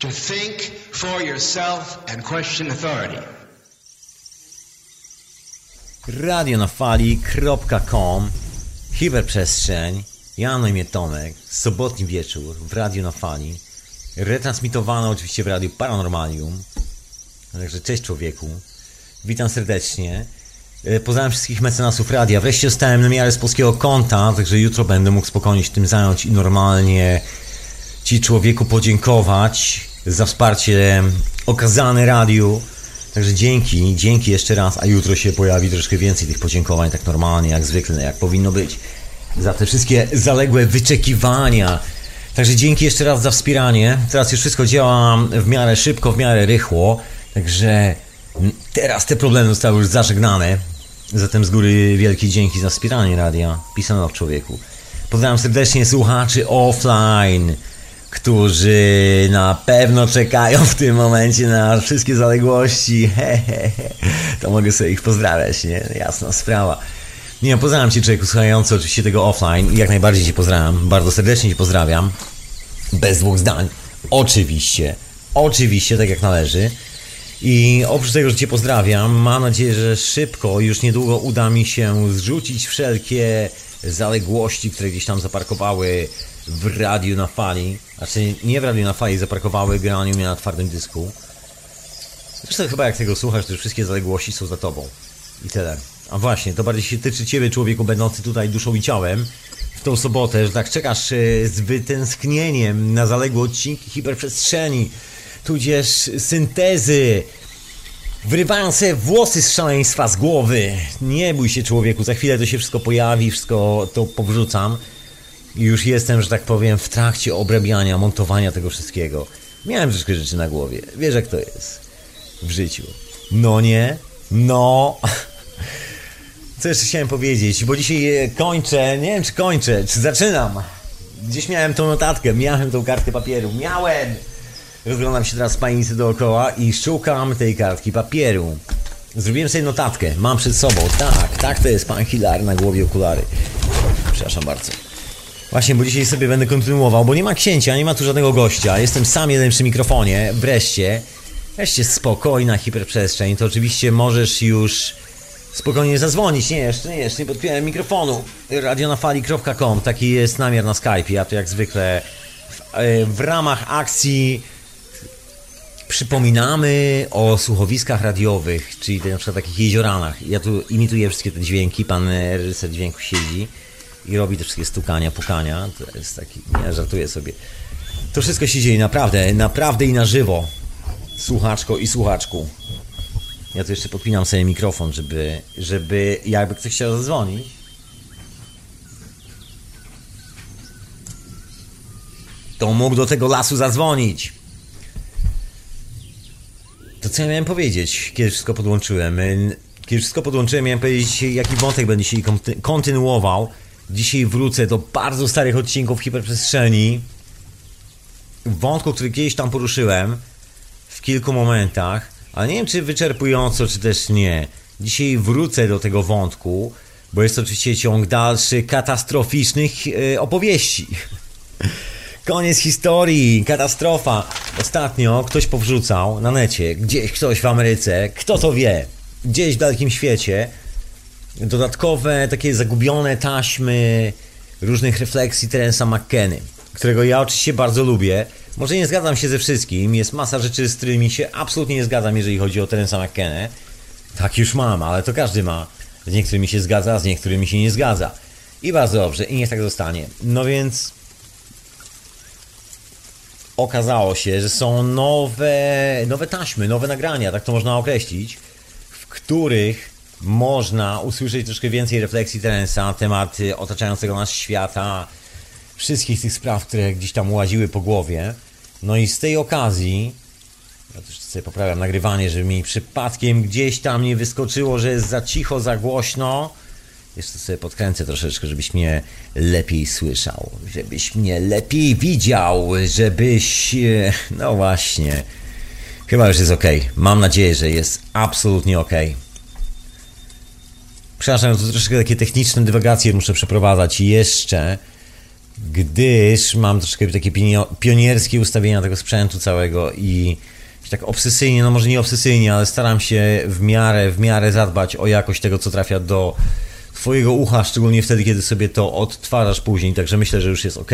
To think for yourself and question authority. Radio na fali.com Hiperprzestrzeń. Ja na imię Tomek. Sobotni wieczór w Radio na Fali Retransmitowane oczywiście w Radiu Paranormalium. Także cześć człowieku. Witam serdecznie. E, Pozdrawiam wszystkich mecenasów radia. Wreszcie zostałem na miarę z polskiego konta, także jutro będę mógł spokojnie się tym zająć i normalnie Ci człowieku podziękować za wsparcie okazane radiu. Także dzięki, dzięki jeszcze raz, a jutro się pojawi troszkę więcej tych podziękowań, tak normalnie, jak zwykle, jak powinno być. Za te wszystkie zaległe wyczekiwania. Także dzięki jeszcze raz za wspieranie. Teraz już wszystko działa w miarę szybko, w miarę rychło. Także teraz te problemy zostały już zażegnane. Zatem z góry wielkie dzięki za wspieranie radia. Pisano w człowieku. Pozdrawiam serdecznie słuchaczy offline którzy na pewno czekają w tym momencie na wszystkie zaległości. To mogę sobie ich pozdrawiać, nie? Jasna sprawa. Nie, pozdrawiam Cię, człowieku słuchający oczywiście tego offline jak najbardziej Cię pozdrawiam. Bardzo serdecznie Cię pozdrawiam. Bez dwóch zdań. Oczywiście. Oczywiście, tak jak należy. I oprócz tego, że Cię pozdrawiam, mam nadzieję, że szybko, już niedługo uda mi się zrzucić wszelkie zaległości, które gdzieś tam zaparkowały w radiu na fali. Znaczy nie w radiu na fali, zaparkowały graniu mnie na twardym dysku. Zresztą chyba jak tego słuchasz, to już wszystkie zaległości są za tobą. I tyle. A właśnie, to bardziej się tyczy ciebie, człowieku będący tutaj duszą i ciałem. W tą sobotę, że tak czekasz e, z wytęsknieniem na zaległe odcinki hiperprzestrzeni, tudzież syntezy, Wyrywają sobie włosy z szaleństwa z głowy. Nie bój się człowieku, za chwilę to się wszystko pojawi, wszystko to powrzucam. Już jestem, że tak powiem, w trakcie obrabiania, montowania tego wszystkiego. Miałem troszkę rzeczy na głowie. Wiesz jak to jest w życiu. No nie? No. Co jeszcze chciałem powiedzieć? Bo dzisiaj e, kończę, nie wiem czy kończę, czy zaczynam. Gdzieś miałem tą notatkę, miałem tą kartkę papieru. Miałem! Rozglądam się teraz w panicy dookoła i szukam tej kartki papieru. Zrobiłem sobie notatkę, mam przed sobą. Tak, tak to jest pan Hilar na głowie okulary. Przepraszam bardzo. Właśnie, bo dzisiaj sobie będę kontynuował, bo nie ma księcia, nie ma tu żadnego gościa. Jestem sam jeden przy mikrofonie. Wreszcie, wreszcie spokojna hiperprzestrzeń. To oczywiście możesz już spokojnie zadzwonić. Nie, jeszcze nie, jeszcze nie podpiąłem mikrofonu. Radionafali.com, taki jest namiar na Skype. Ja to jak zwykle w, e, w ramach akcji przypominamy o słuchowiskach radiowych, czyli na przykład takich jezioranach. Ja tu imituję wszystkie te dźwięki, pan reżyser dźwięku siedzi i robi te wszystkie stukania, pukania. To jest taki, nie, żartuję sobie. To wszystko się dzieje naprawdę, naprawdę i na żywo. Słuchaczko i słuchaczku. Ja tu jeszcze podpinam sobie mikrofon, żeby, żeby jakby ktoś chciał zadzwonić. To mógł do tego lasu zadzwonić. To co ja miałem powiedzieć, kiedy wszystko podłączyłem? Kiedy wszystko podłączyłem, miałem powiedzieć, jaki wątek będę dzisiaj kontynuował. Dzisiaj wrócę do bardzo starych odcinków hiperprzestrzeni. Wątku, który kiedyś tam poruszyłem w kilku momentach, ale nie wiem, czy wyczerpująco, czy też nie. Dzisiaj wrócę do tego wątku, bo jest to oczywiście ciąg dalszy katastroficznych yy, opowieści. Koniec historii, katastrofa. Ostatnio ktoś powrzucał na necie, gdzieś ktoś w Ameryce, kto to wie, gdzieś w dalekim świecie, dodatkowe takie zagubione taśmy różnych refleksji Terensa McKenny, którego ja oczywiście bardzo lubię. Może nie zgadzam się ze wszystkim, jest masa rzeczy, z którymi się absolutnie nie zgadzam, jeżeli chodzi o Terensa McKenna. Tak już mam, ale to każdy ma. Z niektórymi się zgadza, z niektórymi się nie zgadza. I bardzo dobrze, i niech tak zostanie. No więc okazało się, że są nowe, nowe taśmy, nowe nagrania, tak to można określić, w których można usłyszeć troszkę więcej refleksji Terensa na temat otaczającego nas świata, wszystkich tych spraw, które gdzieś tam łaziły po głowie. No i z tej okazji, ja też sobie poprawiam nagrywanie, żeby mi przypadkiem gdzieś tam nie wyskoczyło, że jest za cicho, za głośno, jeszcze sobie podkręcę troszeczkę, żebyś mnie lepiej słyszał, żebyś mnie lepiej widział, żebyś... E, no właśnie. Chyba już jest ok. Mam nadzieję, że jest absolutnie ok. Przepraszam, to troszeczkę takie techniczne dywagacje muszę przeprowadzać jeszcze. gdyż mam troszkę takie pionierskie ustawienia tego sprzętu całego i tak obsesyjnie, no może nie obsesyjnie, ale staram się w miarę, w miarę zadbać o jakość tego, co trafia do Twojego ucha, szczególnie wtedy, kiedy sobie to odtwarzasz później, także myślę, że już jest ok.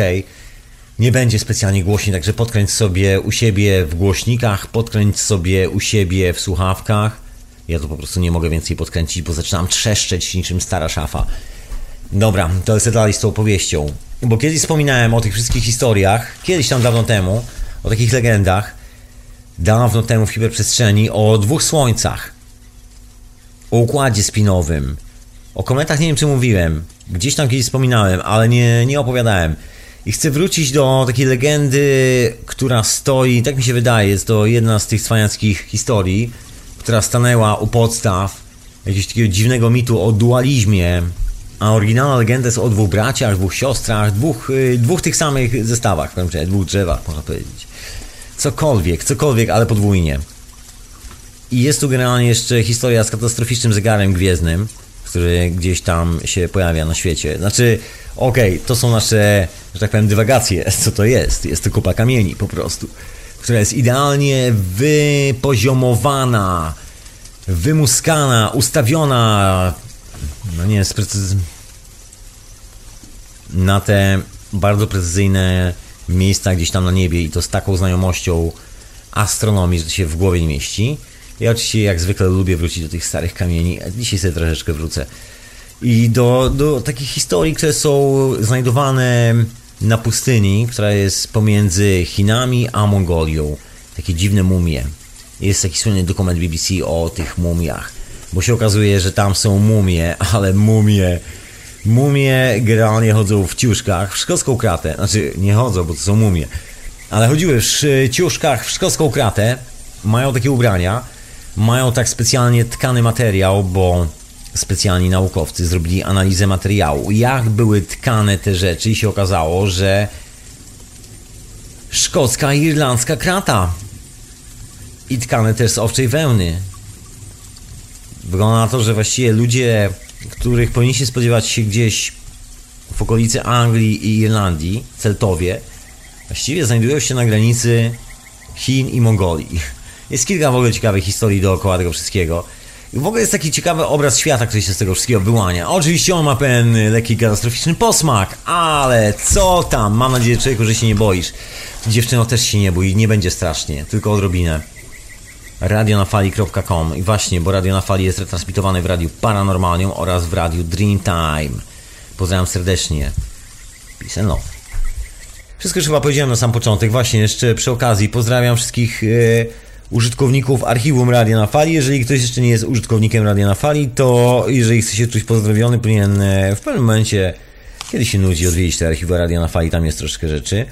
Nie będzie specjalnie głośniej, także podkręć sobie u siebie w głośnikach, podkręć sobie u siebie w słuchawkach. Ja to po prostu nie mogę więcej podkręcić, bo zaczynam trzeszczeć niczym stara szafa. Dobra, to lecę dalej z tą opowieścią. Bo kiedyś wspominałem o tych wszystkich historiach, kiedyś tam dawno temu, o takich legendach, dawno temu w hiperprzestrzeni, o dwóch słońcach, o układzie spinowym, o kometach nie wiem czy mówiłem, gdzieś tam kiedyś wspominałem, ale nie, nie opowiadałem. I chcę wrócić do takiej legendy, która stoi, tak mi się wydaje, jest to jedna z tych cwaniackich historii, która stanęła u podstaw jakiegoś takiego dziwnego mitu o dualizmie, a oryginalna legenda jest o dwóch braciach, dwóch siostrach, dwóch, y, dwóch tych samych zestawach, powiem dwóch drzewach, można powiedzieć. Cokolwiek, cokolwiek, ale podwójnie. I jest tu generalnie jeszcze historia z katastroficznym zegarem gwiezdnym, który gdzieś tam się pojawia na świecie. Znaczy, okej, okay, to są nasze, że tak powiem, dywagacje. Co to jest? Jest to kupa kamieni po prostu, która jest idealnie wypoziomowana, wymuskana, ustawiona, no nie, jest precyz... na te bardzo precyzyjne miejsca gdzieś tam na niebie i to z taką znajomością astronomii, że to się w głowie nie mieści. Ja oczywiście jak zwykle lubię wrócić do tych starych kamieni, a dzisiaj sobie troszeczkę wrócę. I do, do takich historii, które są znajdowane na pustyni, która jest pomiędzy Chinami a Mongolią. Takie dziwne mumie. Jest taki słynny dokument BBC o tych mumiach. Bo się okazuje, że tam są mumie, ale mumie... Mumie generalnie chodzą w ciuszkach, w szkocką kratę. Znaczy, nie chodzą, bo to są mumie. Ale chodziły w ciuszkach w szkocką kratę. Mają takie ubrania mają tak specjalnie tkany materiał, bo specjalni naukowcy zrobili analizę materiału, jak były tkane te rzeczy i się okazało, że szkocka i irlandzka krata i tkane też z owczej wełny. Wygląda na to, że właściwie ludzie, których powinniście spodziewać się gdzieś w okolicy Anglii i Irlandii, Celtowie, właściwie znajdują się na granicy Chin i Mongolii. Jest kilka w ogóle ciekawych historii dookoła tego wszystkiego. I w ogóle jest taki ciekawy obraz świata, który się z tego wszystkiego wyłania. Oczywiście on ma pewien lekki katastroficzny posmak, ale co tam? Mam nadzieję, człowieku, że się nie boisz. Dziewczyno też się nie bój, nie będzie strasznie, tylko odrobinę. Radionafali.com i właśnie, bo Radio na Fali jest retransmitowany w Radiu Paranormalium oraz w Radiu Dreamtime. Pozdrawiam serdecznie. Peace and love. Wszystko już chyba powiedziałem na sam początek. Właśnie, jeszcze przy okazji pozdrawiam wszystkich... Yy, użytkowników archiwum Radia na Fali. Jeżeli ktoś jeszcze nie jest użytkownikiem Radia na Fali, to jeżeli chce się czuć pozdrowiony, powinien e, w pewnym momencie, kiedy się nudzi, odwiedzić te archiwa Radia na Fali, tam jest troszkę rzeczy.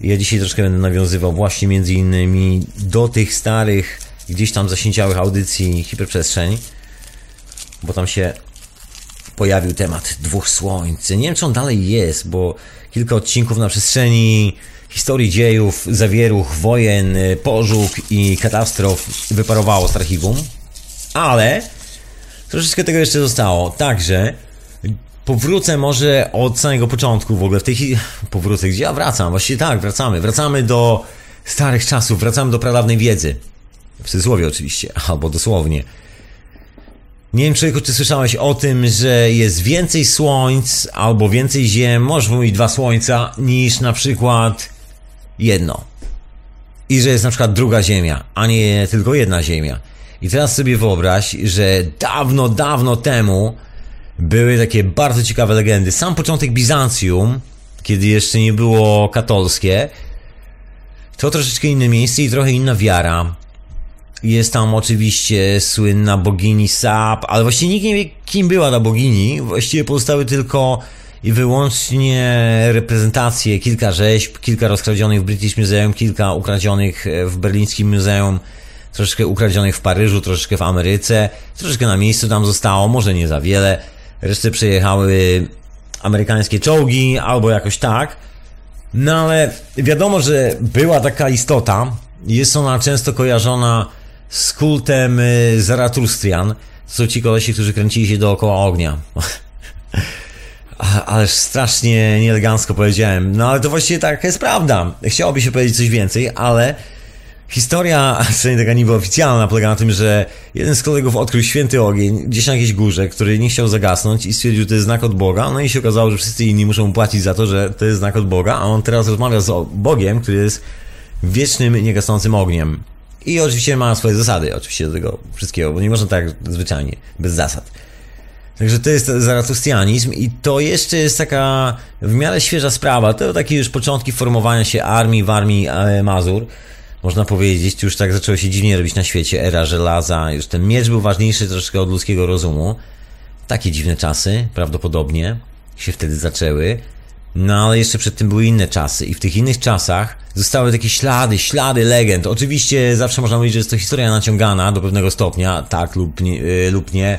Ja dzisiaj troszkę będę nawiązywał właśnie między innymi do tych starych, gdzieś tam zasięciałych audycji Hiperprzestrzeń, bo tam się pojawił temat dwóch słońc. Nie wiem, czy on dalej jest, bo kilka odcinków na przestrzeni historii dziejów, zawieruch, wojen, y, pożóg i katastrof wyparowało z archiwum, ale troszeczkę tego jeszcze zostało. Także powrócę może od samego początku w ogóle w tej chwili. Powrócę, gdzie ja wracam? Właściwie tak, wracamy. Wracamy do starych czasów, wracamy do pradawnej wiedzy. W cudzysłowie oczywiście, albo dosłownie. Nie wiem, człowieku, czy słyszałeś o tym, że jest więcej słońc albo więcej ziem, może mówić dwa słońca, niż na przykład jedno. I że jest na przykład druga ziemia, a nie tylko jedna ziemia. I teraz sobie wyobraź, że dawno, dawno temu były takie bardzo ciekawe legendy. Sam początek Bizancjum, kiedy jeszcze nie było katolskie, to troszeczkę inne miejsce i trochę inna wiara. Jest tam oczywiście słynna bogini Sap, ale właściwie nikt nie wie, kim była ta bogini. Właściwie pozostały tylko i wyłącznie reprezentacje, kilka rzeźb, kilka rozkradzionych w British Museum, kilka ukradzionych w berlińskim muzeum, troszeczkę ukradzionych w Paryżu, troszeczkę w Ameryce, troszeczkę na miejscu tam zostało, może nie za wiele. Reszty przejechały amerykańskie czołgi albo jakoś tak. No ale wiadomo, że była taka istota, jest ona często kojarzona z kultem y, Zaratustrian, są ci kolesi, którzy kręcili się dookoła ognia. Ależ strasznie nieelegancko powiedziałem. No ale to właściwie tak jest prawda. Chciałoby się powiedzieć coś więcej, ale historia, przynajmniej taka niby oficjalna, polega na tym, że jeden z kolegów odkrył święty ogień gdzieś na jakiejś górze, który nie chciał zagasnąć i stwierdził, że to jest znak od Boga. No i się okazało, że wszyscy inni muszą płacić za to, że to jest znak od Boga, a on teraz rozmawia z Bogiem, który jest wiecznym, niegasnącym ogniem. I oczywiście ma swoje zasady, oczywiście do tego wszystkiego, bo nie można tak zwyczajnie, bez zasad. Także to jest zaratustianizm i to jeszcze jest taka w miarę świeża sprawa. To takie już początki formowania się armii w armii e, Mazur. Można powiedzieć, już tak zaczęło się dziwnie robić na świecie, era żelaza, już ten miecz był ważniejszy troszkę od ludzkiego rozumu. Takie dziwne czasy, prawdopodobnie, się wtedy zaczęły. No ale jeszcze przed tym były inne czasy i w tych innych czasach zostały takie ślady, ślady legend. Oczywiście zawsze można mówić, że jest to historia naciągana do pewnego stopnia, tak lub nie, yy, lub nie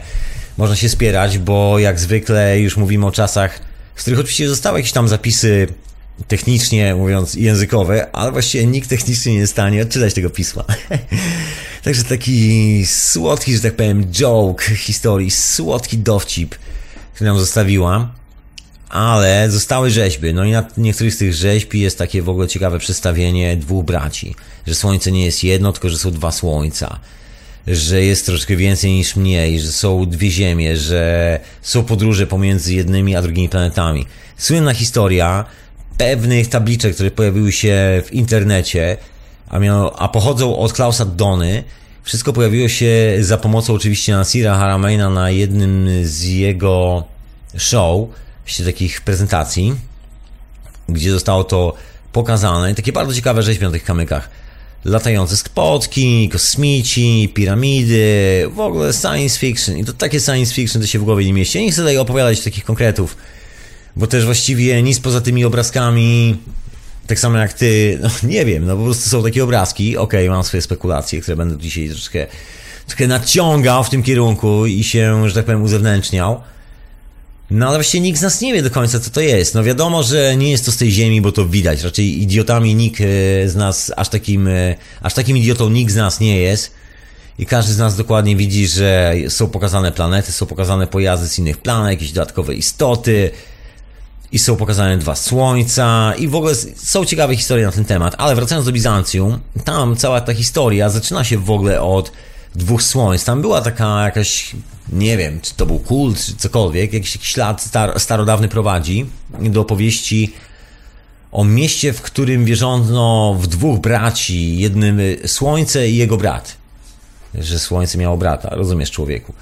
można się spierać, bo jak zwykle już mówimy o czasach, w których oczywiście zostały jakieś tam zapisy technicznie mówiąc językowe, ale właściwie nikt technicznie nie jest w stanie odczytać tego pisma. Także taki słodki, że tak powiem, joke historii, słodki dowcip, który nam zostawiła. Ale zostały rzeźby. No i na niektórych z tych rzeźb jest takie w ogóle ciekawe przedstawienie dwóch braci. Że słońce nie jest jedno, tylko że są dwa słońca że jest troszkę więcej niż mniej, że są dwie ziemie, że są podróże pomiędzy jednymi a drugimi planetami. Słynna historia pewnych tabliczek, które pojawiły się w internecie, a, a pochodzą od Klausa Dony. Wszystko pojawiło się za pomocą oczywiście Nasira Haramaina na jednym z jego show, właściwie takich prezentacji, gdzie zostało to pokazane. Takie bardzo ciekawe rzeźby na tych kamykach latające spotki, kosmici, piramidy, w ogóle science fiction. I to takie science fiction to się w głowie nie mieści. Ja nie chcę tutaj opowiadać takich konkretów, bo też właściwie nic poza tymi obrazkami, tak samo jak ty, no nie wiem, no po prostu są takie obrazki, okej, okay, mam swoje spekulacje, które będę dzisiaj troszkę, troszkę naciągał w tym kierunku i się, że tak powiem, uzewnętrzniał. No ale właściwie nikt z nas nie wie do końca, co to jest. No wiadomo, że nie jest to z tej ziemi, bo to widać. Raczej idiotami nikt e, z nas, aż takim, e, aż takim idiotą nikt z nas nie jest. I każdy z nas dokładnie widzi, że są pokazane planety, są pokazane pojazdy z innych planet, jakieś dodatkowe istoty, i są pokazane dwa słońca, i w ogóle są ciekawe historie na ten temat. Ale wracając do Bizancjum, tam cała ta historia zaczyna się w ogóle od dwóch słońc. Tam była taka jakaś, nie wiem, czy to był kult, czy cokolwiek, jakiś ślad star starodawny prowadzi do opowieści o mieście, w którym wierzono w dwóch braci, jednym słońce i jego brat. Że słońce miało brata, rozumiesz człowieku.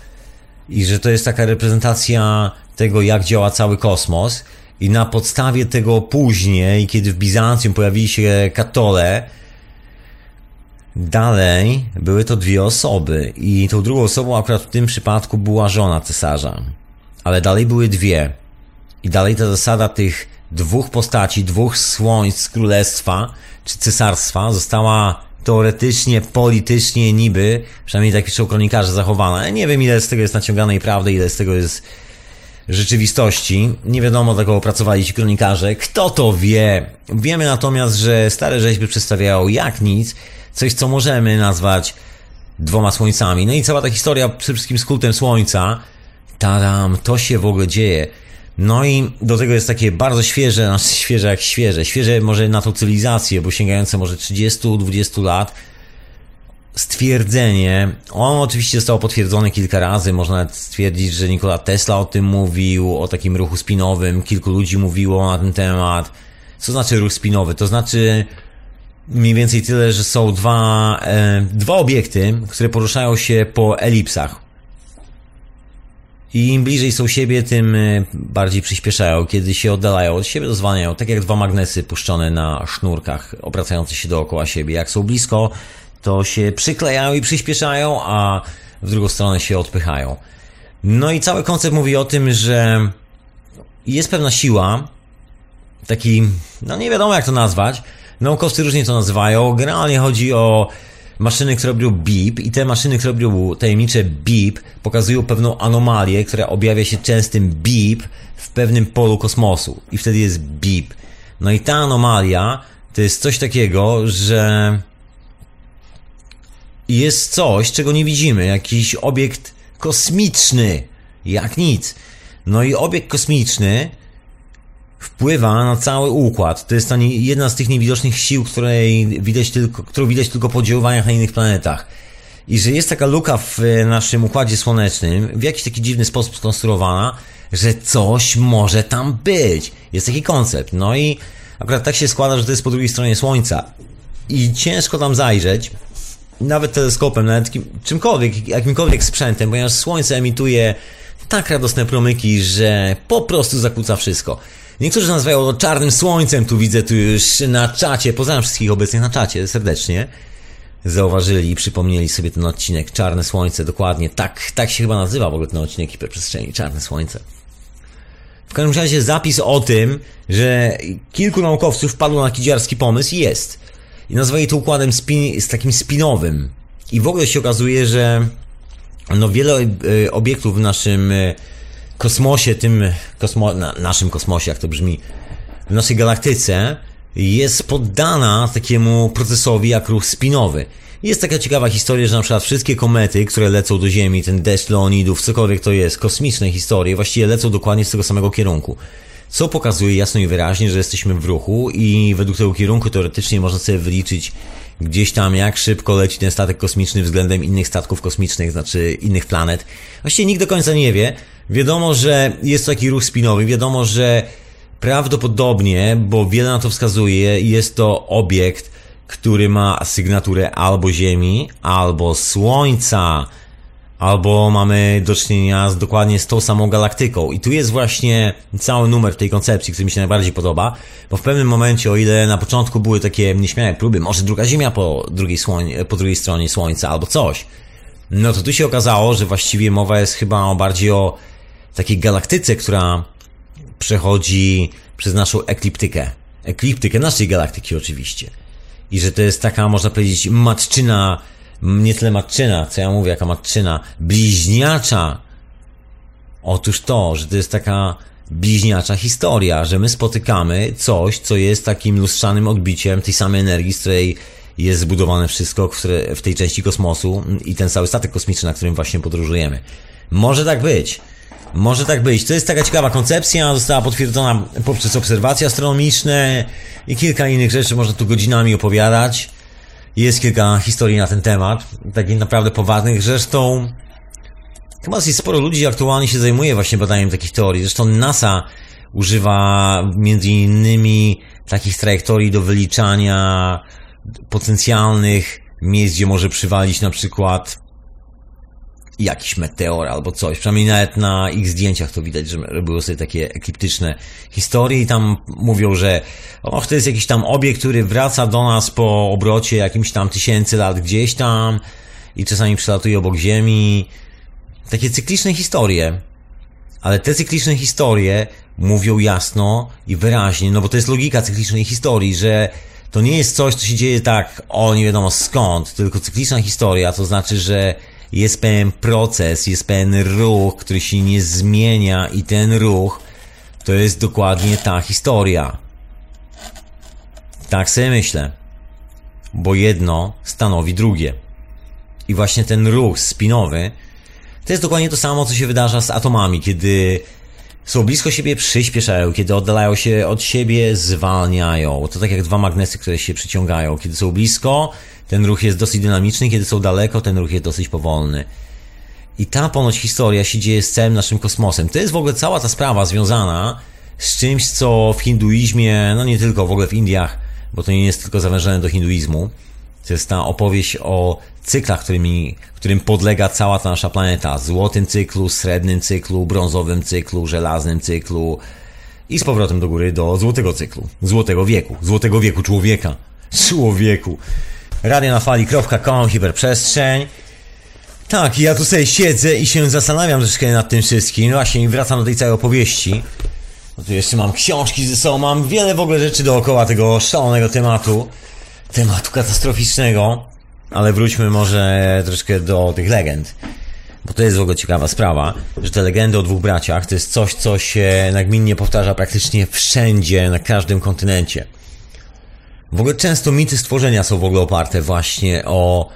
I że to jest taka reprezentacja tego, jak działa cały kosmos. I na podstawie tego później, kiedy w Bizancjum pojawili się katole, Dalej były to dwie osoby i tą drugą osobą akurat w tym przypadku była żona cesarza. Ale dalej były dwie. I dalej ta zasada tych dwóch postaci, dwóch słońc królestwa czy cesarstwa została teoretycznie, politycznie niby, przynajmniej tak piszą kronikarze, zachowana. Nie wiem ile z tego jest naciąganej prawdy, ile z tego jest rzeczywistości. Nie wiadomo, tego opracowali ci kronikarze. Kto to wie? Wiemy natomiast, że stare rzeźby przedstawiają jak nic coś, co możemy nazwać dwoma słońcami. No i cała ta historia przede wszystkim z kultem słońca, tadam, to się w ogóle dzieje. No i do tego jest takie bardzo świeże, znaczy świeże jak świeże, świeże może na tą cywilizację, bo sięgające może 30-20 lat, stwierdzenie, on oczywiście zostało potwierdzone kilka razy, można nawet stwierdzić, że Nikola Tesla o tym mówił, o takim ruchu spinowym, kilku ludzi mówiło na ten temat. Co znaczy ruch spinowy? To znaczy mniej więcej tyle, że są dwa, e, dwa obiekty, które poruszają się po elipsach. I im bliżej są siebie, tym e, bardziej przyspieszają. Kiedy się oddalają od siebie, dozwalniają, tak jak dwa magnesy puszczone na sznurkach, obracające się dookoła siebie. Jak są blisko, to się przyklejają i przyspieszają, a w drugą stronę się odpychają. No i cały koncept mówi o tym, że jest pewna siła, taki, no nie wiadomo jak to nazwać, Naukowcy różnie to nazywają. Generalnie chodzi o maszyny, które robią beep i te maszyny, które robią tajemnicze beep pokazują pewną anomalię, która objawia się częstym beep w pewnym polu kosmosu i wtedy jest beep. No i ta anomalia to jest coś takiego, że jest coś, czego nie widzimy, jakiś obiekt kosmiczny, jak nic. No i obiekt kosmiczny wpływa na cały układ. To jest ta nie, jedna z tych niewidocznych sił, której widać tylko, którą widać tylko po działaniach na innych planetach. I że jest taka luka w naszym układzie słonecznym, w jakiś taki dziwny sposób skonstruowana, że coś może tam być. Jest taki koncept. No i akurat tak się składa, że to jest po drugiej stronie Słońca. I ciężko tam zajrzeć, nawet teleskopem, nawet czymkolwiek, jakimkolwiek sprzętem, ponieważ Słońce emituje tak radosne promyki, że po prostu zakłóca wszystko. Niektórzy nazywają to czarnym słońcem, tu widzę tu już na czacie, pozdrawiam wszystkich obecnych na czacie serdecznie. Zauważyli i przypomnieli sobie ten odcinek Czarne Słońce, dokładnie, tak, tak się chyba nazywa w ogóle ten odcinek hiperprzestrzeni, Czarne Słońce. W każdym razie zapis o tym, że kilku naukowców wpadło na kidziarski pomysł jest. I nazwali to układem spin, z takim spinowym. I w ogóle się okazuje, że no wiele e, obiektów w naszym e, kosmosie, tym kosmo, na naszym kosmosie, jak to brzmi, w naszej galaktyce jest poddana takiemu procesowi jak ruch spinowy. Jest taka ciekawa historia, że na przykład wszystkie komety, które lecą do Ziemi, ten deszcz Leonidów, cokolwiek to jest, kosmiczne historie, właściwie lecą dokładnie z tego samego kierunku. Co pokazuje jasno i wyraźnie, że jesteśmy w ruchu i według tego kierunku teoretycznie można sobie wyliczyć gdzieś tam jak szybko leci ten statek kosmiczny względem innych statków kosmicznych, znaczy innych planet. Właściwie nikt do końca nie wie. Wiadomo, że jest to taki ruch spinowy, wiadomo, że prawdopodobnie, bo wiele na to wskazuje, jest to obiekt, który ma sygnaturę albo Ziemi, albo Słońca, albo mamy do czynienia z, dokładnie z tą samą galaktyką. I tu jest właśnie cały numer tej koncepcji, który mi się najbardziej podoba, bo w pewnym momencie, o ile na początku były takie nieśmiałe próby, może druga Ziemia po drugiej, słoń, po drugiej stronie Słońca, albo coś, no to tu się okazało, że właściwie mowa jest chyba bardziej o takiej galaktyce, która przechodzi przez naszą ekliptykę. Ekliptykę naszej galaktyki oczywiście. I że to jest taka, można powiedzieć, matczyna, nie tyle matczyna, co ja mówię, jaka matczyna, bliźniacza. Otóż to, że to jest taka bliźniacza historia, że my spotykamy coś, co jest takim lustrzanym odbiciem tej samej energii, z której jest zbudowane wszystko w tej części kosmosu i ten cały statek kosmiczny, na którym właśnie podróżujemy. Może tak być. Może tak być. To jest taka ciekawa koncepcja, została potwierdzona poprzez obserwacje astronomiczne i kilka innych rzeczy, można tu godzinami opowiadać. Jest kilka historii na ten temat, takich naprawdę poważnych. Zresztą chyba jest sporo ludzi aktualnie się zajmuje właśnie badaniem takich teorii. Zresztą NASA używa między innymi takich trajektorii do wyliczania potencjalnych miejsc, gdzie może przywalić na przykład jakiś meteor albo coś. Przynajmniej nawet na ich zdjęciach to widać, że były sobie takie ekliptyczne historie i tam mówią, że och, to jest jakiś tam obiekt, który wraca do nas po obrocie jakimś tam tysięcy lat gdzieś tam i czasami przelatuje obok Ziemi. Takie cykliczne historie. Ale te cykliczne historie mówią jasno i wyraźnie, no bo to jest logika cyklicznej historii, że to nie jest coś, co się dzieje tak, o nie wiadomo skąd, tylko cykliczna historia, to znaczy, że jest pewien proces, jest pewien ruch, który się nie zmienia i ten ruch to jest dokładnie ta historia. Tak sobie myślę. Bo jedno stanowi drugie. I właśnie ten ruch spinowy to jest dokładnie to samo, co się wydarza z atomami, kiedy są blisko siebie, przyspieszają, kiedy oddalają się od siebie, zwalniają. To tak jak dwa magnesy, które się przyciągają. Kiedy są blisko, ten ruch jest dosyć dynamiczny, kiedy są daleko, ten ruch jest dosyć powolny. I ta ponoć historia się dzieje z całym naszym kosmosem. To jest w ogóle cała ta sprawa związana z czymś, co w hinduizmie, no nie tylko, w ogóle w Indiach, bo to nie jest tylko zawężone do hinduizmu. To jest ta opowieść o cyklach, którymi, którym podlega cała ta nasza planeta. Złotym cyklu, srebrnym cyklu, brązowym cyklu, żelaznym cyklu i z powrotem do góry do złotego cyklu. Złotego wieku. Złotego wieku człowieka. Człowieku radionafali.com, hiperprzestrzeń. Tak, ja tu sobie siedzę i się zastanawiam troszkę nad tym wszystkim. Właśnie wracam do tej całej opowieści. No tu jeszcze mam książki ze sobą, mam wiele w ogóle rzeczy dookoła tego szalonego tematu. Tematu katastroficznego. Ale wróćmy może troszkę do tych legend. Bo to jest w ogóle ciekawa sprawa, że te legendy o dwóch braciach to jest coś, co się nagminnie powtarza praktycznie wszędzie, na każdym kontynencie. W ogóle często mity stworzenia są w ogóle oparte właśnie o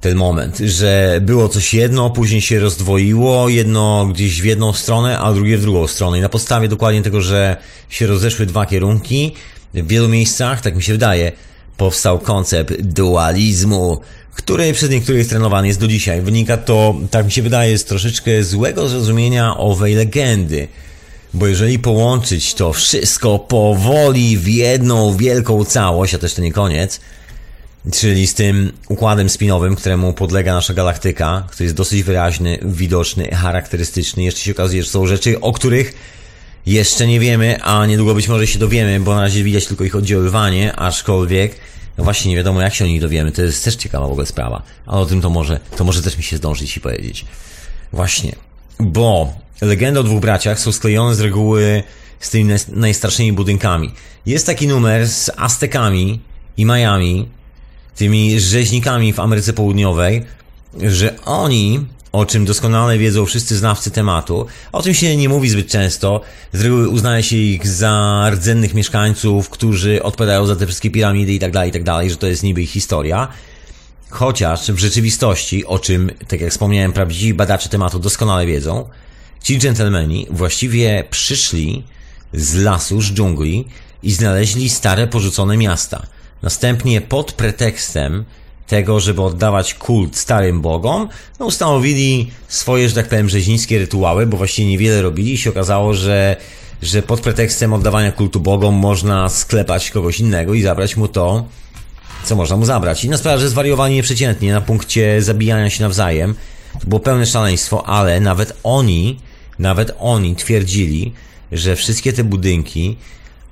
ten moment, że było coś jedno, później się rozdwoiło, jedno gdzieś w jedną stronę, a drugie w drugą stronę. I na podstawie dokładnie tego, że się rozeszły dwa kierunki, w wielu miejscach, tak mi się wydaje, powstał koncept dualizmu, który przez niektórych trenowany jest do dzisiaj. Wynika to, tak mi się wydaje, z troszeczkę złego zrozumienia owej legendy. Bo jeżeli połączyć to wszystko powoli w jedną wielką całość, a też to nie koniec, czyli z tym układem spinowym, któremu podlega nasza galaktyka, który jest dosyć wyraźny, widoczny, charakterystyczny, jeszcze się okazuje, że są rzeczy, o których jeszcze nie wiemy, a niedługo być może się dowiemy, bo na razie widać tylko ich oddziaływanie, aczkolwiek no właśnie nie wiadomo jak się o nich dowiemy, to jest też ciekawa w ogóle sprawa, ale o tym to może, to może też mi się zdążyć i powiedzieć. Właśnie, bo legendy o dwóch braciach są sklejone z reguły z tymi najstarszymi budynkami. Jest taki numer z Aztekami i Majami, tymi rzeźnikami w Ameryce Południowej, że oni, o czym doskonale wiedzą wszyscy znawcy tematu, o tym się nie mówi zbyt często, z reguły uznaje się ich za rdzennych mieszkańców, którzy odpowiadają za te wszystkie piramidy i tak dalej, i tak dalej, że to jest niby ich historia. Chociaż w rzeczywistości, o czym, tak jak wspomniałem, prawdziwi badacze tematu doskonale wiedzą, ci dżentelmeni właściwie przyszli z lasu, z dżungli i znaleźli stare porzucone miasta – Następnie pod pretekstem tego, żeby oddawać kult starym bogom, no ustanowili swoje, że tak powiem, rzeźnickie rytuały, bo właściwie niewiele robili i się okazało, że, że pod pretekstem oddawania kultu bogom można sklepać kogoś innego i zabrać mu to, co można mu zabrać. Inna sprawa, że zwariowali nieprzeciętnie na punkcie zabijania się nawzajem. To było pełne szaleństwo, ale nawet oni, nawet oni twierdzili, że wszystkie te budynki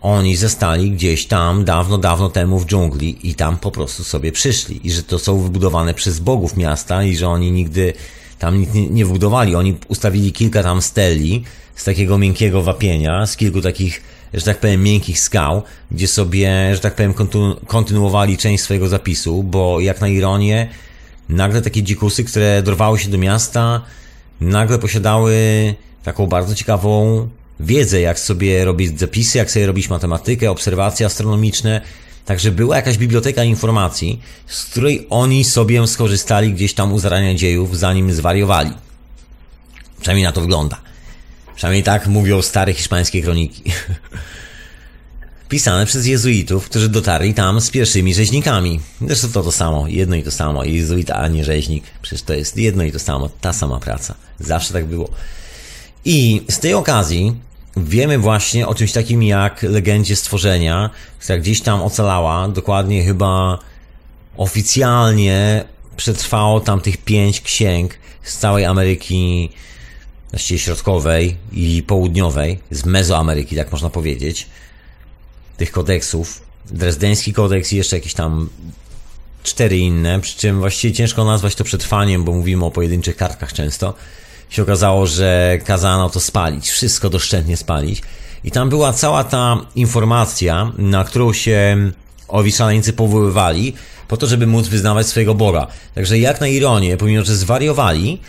oni zostali gdzieś tam dawno, dawno temu w dżungli i tam po prostu sobie przyszli. I że to są wybudowane przez bogów miasta i że oni nigdy tam nic nie, nie wybudowali. Oni ustawili kilka tam steli z takiego miękkiego wapienia, z kilku takich, że tak powiem, miękkich skał, gdzie sobie, że tak powiem, kontynu kontynuowali część swojego zapisu, bo jak na ironię, nagle takie dzikusy, które dorwały się do miasta, nagle posiadały taką bardzo ciekawą wiedzę, jak sobie robić zapisy, jak sobie robić matematykę, obserwacje astronomiczne. Także była jakaś biblioteka informacji, z której oni sobie skorzystali gdzieś tam u zarania dziejów, zanim zwariowali. Przynajmniej na to wygląda. Przynajmniej tak mówią stare hiszpańskie kroniki. Pisane przez jezuitów, którzy dotarli tam z pierwszymi rzeźnikami. Zresztą to to samo, jedno i to samo. Jezuita, a nie rzeźnik. Przecież to jest jedno i to samo, ta sama praca. Zawsze tak było. I z tej okazji Wiemy właśnie o czymś takim jak legendzie stworzenia, która gdzieś tam ocalała, dokładnie chyba oficjalnie przetrwało tam tych pięć księg z całej Ameryki, właściwie środkowej i południowej, z Mezoameryki, tak można powiedzieć, tych kodeksów. Drezdeński kodeks i jeszcze jakieś tam cztery inne, przy czym właściwie ciężko nazwać to przetrwaniem, bo mówimy o pojedynczych kartkach często się okazało, że kazano to spalić, wszystko doszczętnie spalić. I tam była cała ta informacja, na którą się owi szaleńcy powoływali, po to, żeby móc wyznawać swojego Boga. Także jak na ironię, pomimo że zwariowali,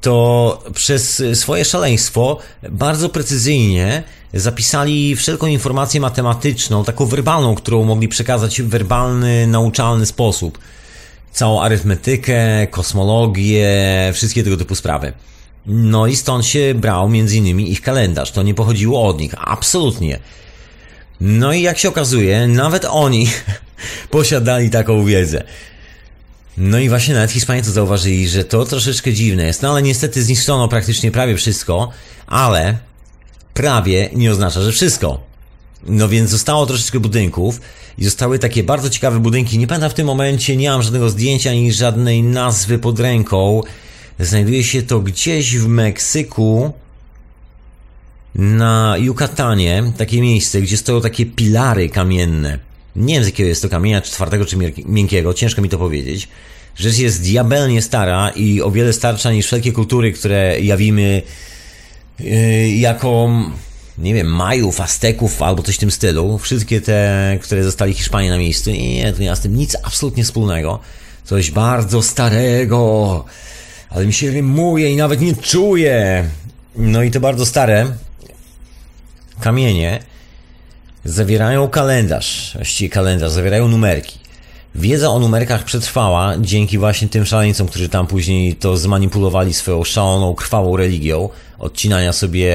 to przez swoje szaleństwo bardzo precyzyjnie zapisali wszelką informację matematyczną, taką werbalną, którą mogli przekazać w werbalny, nauczalny sposób. Całą arytmetykę, kosmologię, wszystkie tego typu sprawy. No i stąd się brał między innymi ich kalendarz. To nie pochodziło od nich, absolutnie. No i jak się okazuje, nawet oni posiadali taką wiedzę. No i właśnie nawet Hiszpanie to zauważyli, że to troszeczkę dziwne jest. No ale niestety zniszczono praktycznie prawie wszystko, ale prawie nie oznacza, że wszystko. No więc zostało troszeczkę budynków i zostały takie bardzo ciekawe budynki. Nie pamiętam w tym momencie, nie mam żadnego zdjęcia ani żadnej nazwy pod ręką. Znajduje się to gdzieś w Meksyku, na Yucatanie, takie miejsce, gdzie stoją takie pilary kamienne. Nie wiem z jakiego jest to kamienia, czy twardego, czy miękkiego, ciężko mi to powiedzieć. Rzecz jest diabelnie stara i o wiele starsza niż wszelkie kultury, które jawimy yy, jako, nie wiem, Majów, Azteków albo coś w tym stylu. Wszystkie te, które zostali Hiszpanie na miejscu. Nie, nie, to nie ma z tym nic absolutnie wspólnego. Coś bardzo starego ale mi się rymuje i nawet nie czuję. No i to bardzo stare kamienie zawierają kalendarz, właściwie kalendarz, zawierają numerki. Wiedza o numerkach przetrwała dzięki właśnie tym szaleńcom, którzy tam później to zmanipulowali swoją szaloną, krwawą religią, odcinania sobie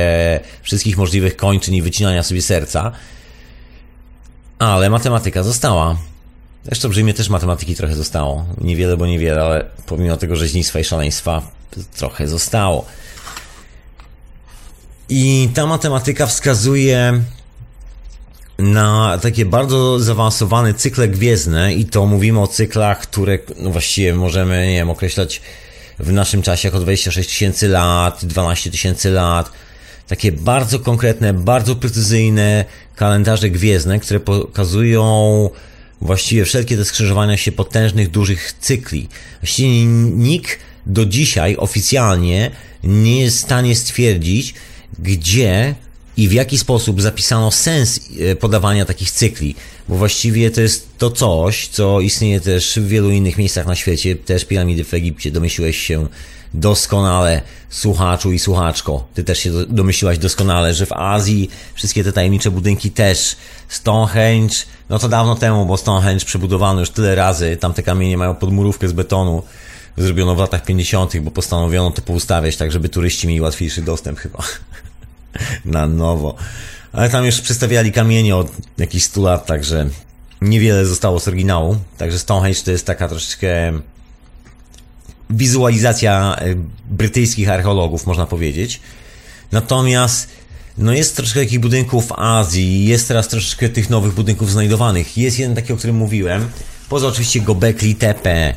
wszystkich możliwych kończyn i wycinania sobie serca. Ale matematyka została. Zresztą przy mnie też matematyki trochę zostało. Niewiele, bo niewiele, ale pomimo tego rzeźnictwa i szaleństwa trochę zostało. I ta matematyka wskazuje na takie bardzo zaawansowane cykle gwiezdne i to mówimy o cyklach, które no właściwie możemy, nie wiem, określać w naszym czasie jako 26 tysięcy lat, 12 tysięcy lat. Takie bardzo konkretne, bardzo precyzyjne kalendarze gwiezdne, które pokazują właściwie wszelkie te skrzyżowania się potężnych, dużych cykli. Właściwie nikt do dzisiaj oficjalnie nie jest w stanie stwierdzić, gdzie i w jaki sposób zapisano sens e, podawania takich cykli, bo właściwie to jest to coś, co istnieje też w wielu innych miejscach na świecie, też piramidy w Egipcie, domyśliłeś się doskonale, słuchaczu i słuchaczko. Ty też się domyśliłaś doskonale, że w Azji wszystkie te tajemnicze budynki też. Stonehenge, no to dawno temu, bo Stonehenge przebudowano już tyle razy, tam te kamienie mają podmurówkę z betonu, zrobiono w latach 50., bo postanowiono to poustawiać tak, żeby turyści mieli łatwiejszy dostęp chyba. na nowo. Ale tam już przedstawiali kamienie od jakichś 100 lat, także niewiele zostało z oryginału. Także Stonehenge to jest taka troszeczkę wizualizacja e, brytyjskich archeologów, można powiedzieć. Natomiast no jest troszkę takich budynków w Azji, jest teraz troszeczkę tych nowych budynków znajdowanych. Jest jeden taki, o którym mówiłem. Poza oczywiście Gobekli Tepe,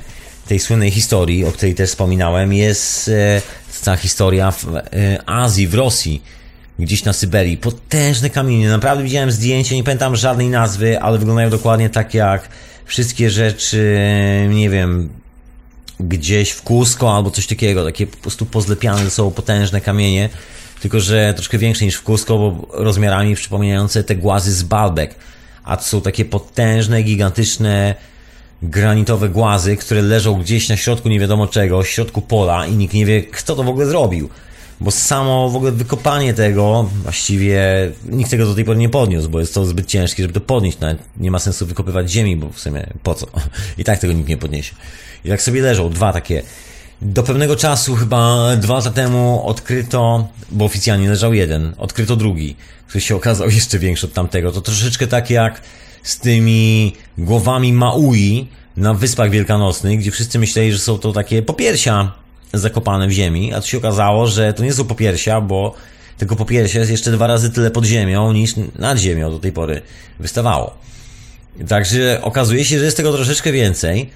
tej słynnej historii, o której też wspominałem, jest e, ta historia w e, Azji, w Rosji gdzieś na Syberii. Potężne kamienie. Naprawdę widziałem zdjęcia, nie pamiętam żadnej nazwy, ale wyglądają dokładnie tak jak wszystkie rzeczy, nie wiem, gdzieś w Cusco albo coś takiego. Takie po prostu pozlepiane sobą potężne kamienie. Tylko, że troszkę większe niż w Cusco, bo rozmiarami przypominające te głazy z Balbek. A to są takie potężne, gigantyczne, granitowe głazy, które leżą gdzieś na środku nie wiadomo czego, w środku pola i nikt nie wie, kto to w ogóle zrobił bo samo w ogóle wykopanie tego, właściwie nikt tego do tej pory nie podniósł, bo jest to zbyt ciężkie, żeby to podnieść. Nawet nie ma sensu wykopywać ziemi, bo w sumie po co? I tak tego nikt nie podniesie. I tak sobie leżą dwa takie. Do pewnego czasu, chyba dwa lata temu, odkryto, bo oficjalnie leżał jeden, odkryto drugi, który się okazał jeszcze większy od tamtego. To troszeczkę tak jak z tymi głowami Maui na Wyspach Wielkanocnych, gdzie wszyscy myśleli, że są to takie popiersia zakopane w ziemi, a tu się okazało, że to nie są popiersia, bo tego popiersia jest jeszcze dwa razy tyle pod ziemią niż nad ziemią do tej pory wystawało. Także okazuje się, że jest tego troszeczkę więcej.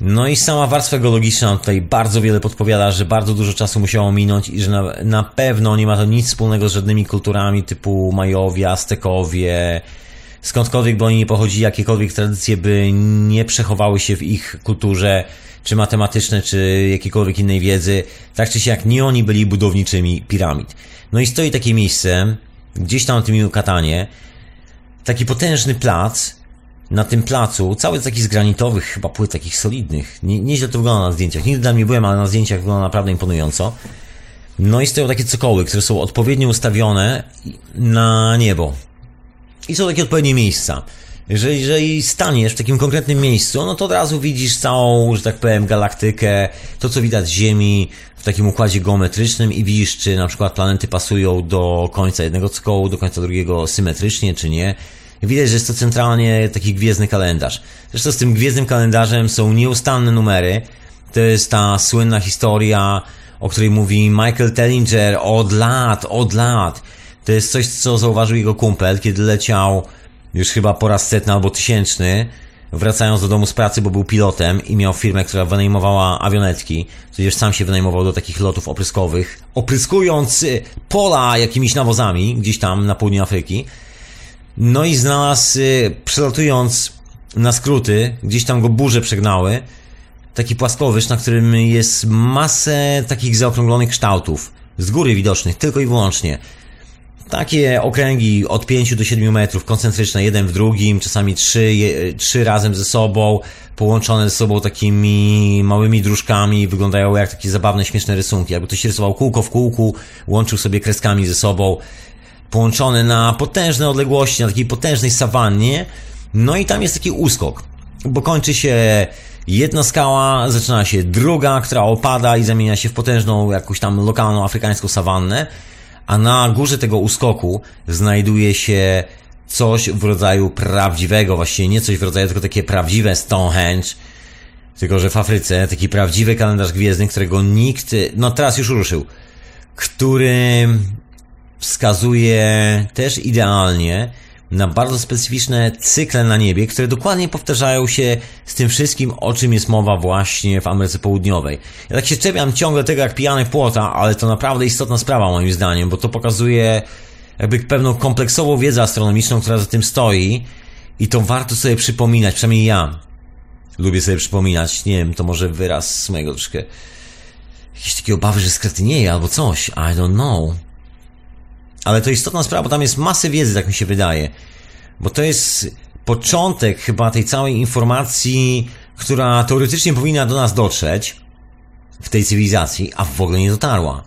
No i sama warstwa geologiczna tutaj bardzo wiele podpowiada, że bardzo dużo czasu musiało minąć i że na, na pewno nie ma to nic wspólnego z żadnymi kulturami typu Majowie, Aztekowie, skądkolwiek by oni nie pochodzili, jakiekolwiek tradycje by nie przechowały się w ich kulturze, czy matematyczne, czy jakiejkolwiek innej wiedzy, tak czy siak nie oni byli budowniczymi piramid. No i stoi takie miejsce, gdzieś tam na tym Yucatanie, taki potężny plac, na tym placu, cały taki z granitowych chyba płyt, takich solidnych. Nie, nieźle to wygląda na zdjęciach. Nigdy tam nie byłem, ale na zdjęciach wygląda naprawdę imponująco. No i stoją takie cokoły, które są odpowiednio ustawione na niebo. I są takie odpowiednie miejsca. Jeżeli, jeżeli staniesz w takim konkretnym miejscu, no to od razu widzisz całą, że tak powiem, galaktykę, to co widać z Ziemi w takim układzie geometrycznym i widzisz, czy na przykład planety pasują do końca jednego cokołu, do końca drugiego symetrycznie, czy nie. Widać, że jest to centralnie taki gwiezdny kalendarz. Zresztą z tym gwiezdnym kalendarzem są nieustanne numery. To jest ta słynna historia, o której mówi Michael Tellinger od lat, od lat. To jest coś, co zauważył jego kumpel, kiedy leciał już chyba po raz setny albo tysięczny, wracając do domu z pracy, bo był pilotem i miał firmę, która wynajmowała awionetki, tudzież sam się wynajmował do takich lotów opryskowych, opryskując pola jakimiś nawozami gdzieś tam na południu Afryki. No i znalazł, y, przelatując na skróty, gdzieś tam go burze przegnały, taki płaskowyż, na którym jest masę takich zaokrąglonych kształtów, z góry widocznych, tylko i wyłącznie. Takie okręgi od 5 do 7 metrów, koncentryczne, jeden w drugim, czasami trzy, trzy razem ze sobą, połączone ze sobą takimi małymi dróżkami, wyglądają jak takie zabawne, śmieszne rysunki. Jakby ktoś rysował kółko w kółku, łączył sobie kreskami ze sobą, połączone na potężne odległości, na takiej potężnej sawannie. No i tam jest taki uskok. bo kończy się jedna skała, zaczyna się druga, która opada i zamienia się w potężną jakąś tam lokalną afrykańską sawannę, a na górze tego uskoku znajduje się coś w rodzaju prawdziwego, właściwie nie coś w rodzaju, tylko takie prawdziwe Stonehenge, tylko że w Afryce taki prawdziwy kalendarz gwiezdny, którego nikt, no teraz już ruszył, który wskazuje też idealnie na bardzo specyficzne cykle na niebie, które dokładnie powtarzają się z tym wszystkim, o czym jest mowa właśnie w Ameryce Południowej. Ja tak się czepiam ciągle tego jak pijany w płota, ale to naprawdę istotna sprawa moim zdaniem, bo to pokazuje jakby pewną kompleksową wiedzę astronomiczną, która za tym stoi i to warto sobie przypominać, przynajmniej ja lubię sobie przypominać, nie wiem, to może wyraz mojego troszkę jakieś takie obawy, że skretynieje albo coś, I don't know. Ale to istotna sprawa, bo tam jest masę wiedzy, tak mi się wydaje. Bo to jest początek chyba tej całej informacji, która teoretycznie powinna do nas dotrzeć w tej cywilizacji, a w ogóle nie dotarła.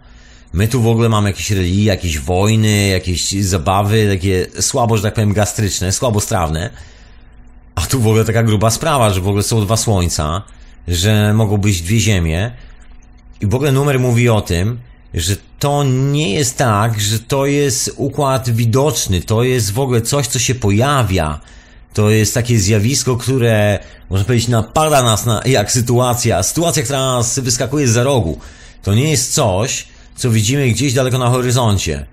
My tu w ogóle mamy jakieś religie, jakieś wojny, jakieś zabawy, takie słabo, że tak powiem, gastryczne, słabostrawne. A tu w ogóle taka gruba sprawa, że w ogóle są dwa słońca, że mogą być dwie ziemie. I w ogóle numer mówi o tym, że to nie jest tak, że to jest układ widoczny, to jest w ogóle coś, co się pojawia. To jest takie zjawisko, które, można powiedzieć, napada nas na, jak sytuacja, sytuacja, która nas wyskakuje za rogu. To nie jest coś, co widzimy gdzieś daleko na horyzoncie.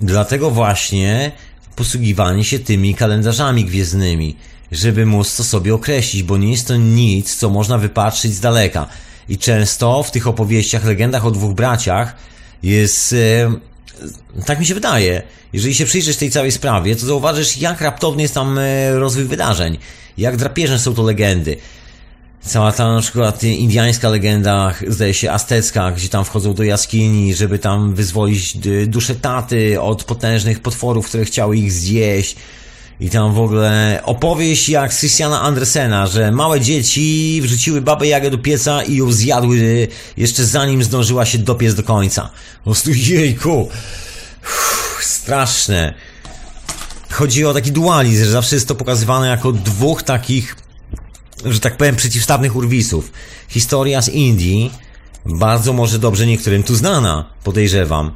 Dlatego właśnie posługiwanie się tymi kalendarzami gwiezdnymi, żeby móc to sobie określić, bo nie jest to nic, co można wypatrzyć z daleka. I często w tych opowieściach, legendach o dwóch braciach jest, e, tak mi się wydaje, jeżeli się przyjrzysz tej całej sprawie, to zauważysz, jak raptowny jest tam e, rozwój wydarzeń, jak drapieżne są to legendy. Cała ta na przykład indiańska legenda, zdaje się aztecka, gdzie tam wchodzą do jaskini, żeby tam wyzwolić duszę taty od potężnych potworów, które chciały ich zjeść. I tam w ogóle opowieść jak Christiana Andersena, że małe dzieci wrzuciły babę Jagę do pieca i ją zjadły jeszcze zanim zdążyła się dopiec do końca. Po prostu jejku. Uff, straszne. Chodzi o taki dualizm, że zawsze jest to pokazywane jako dwóch takich, że tak powiem, przeciwstawnych urwisów. Historia z Indii, bardzo może dobrze niektórym tu znana, podejrzewam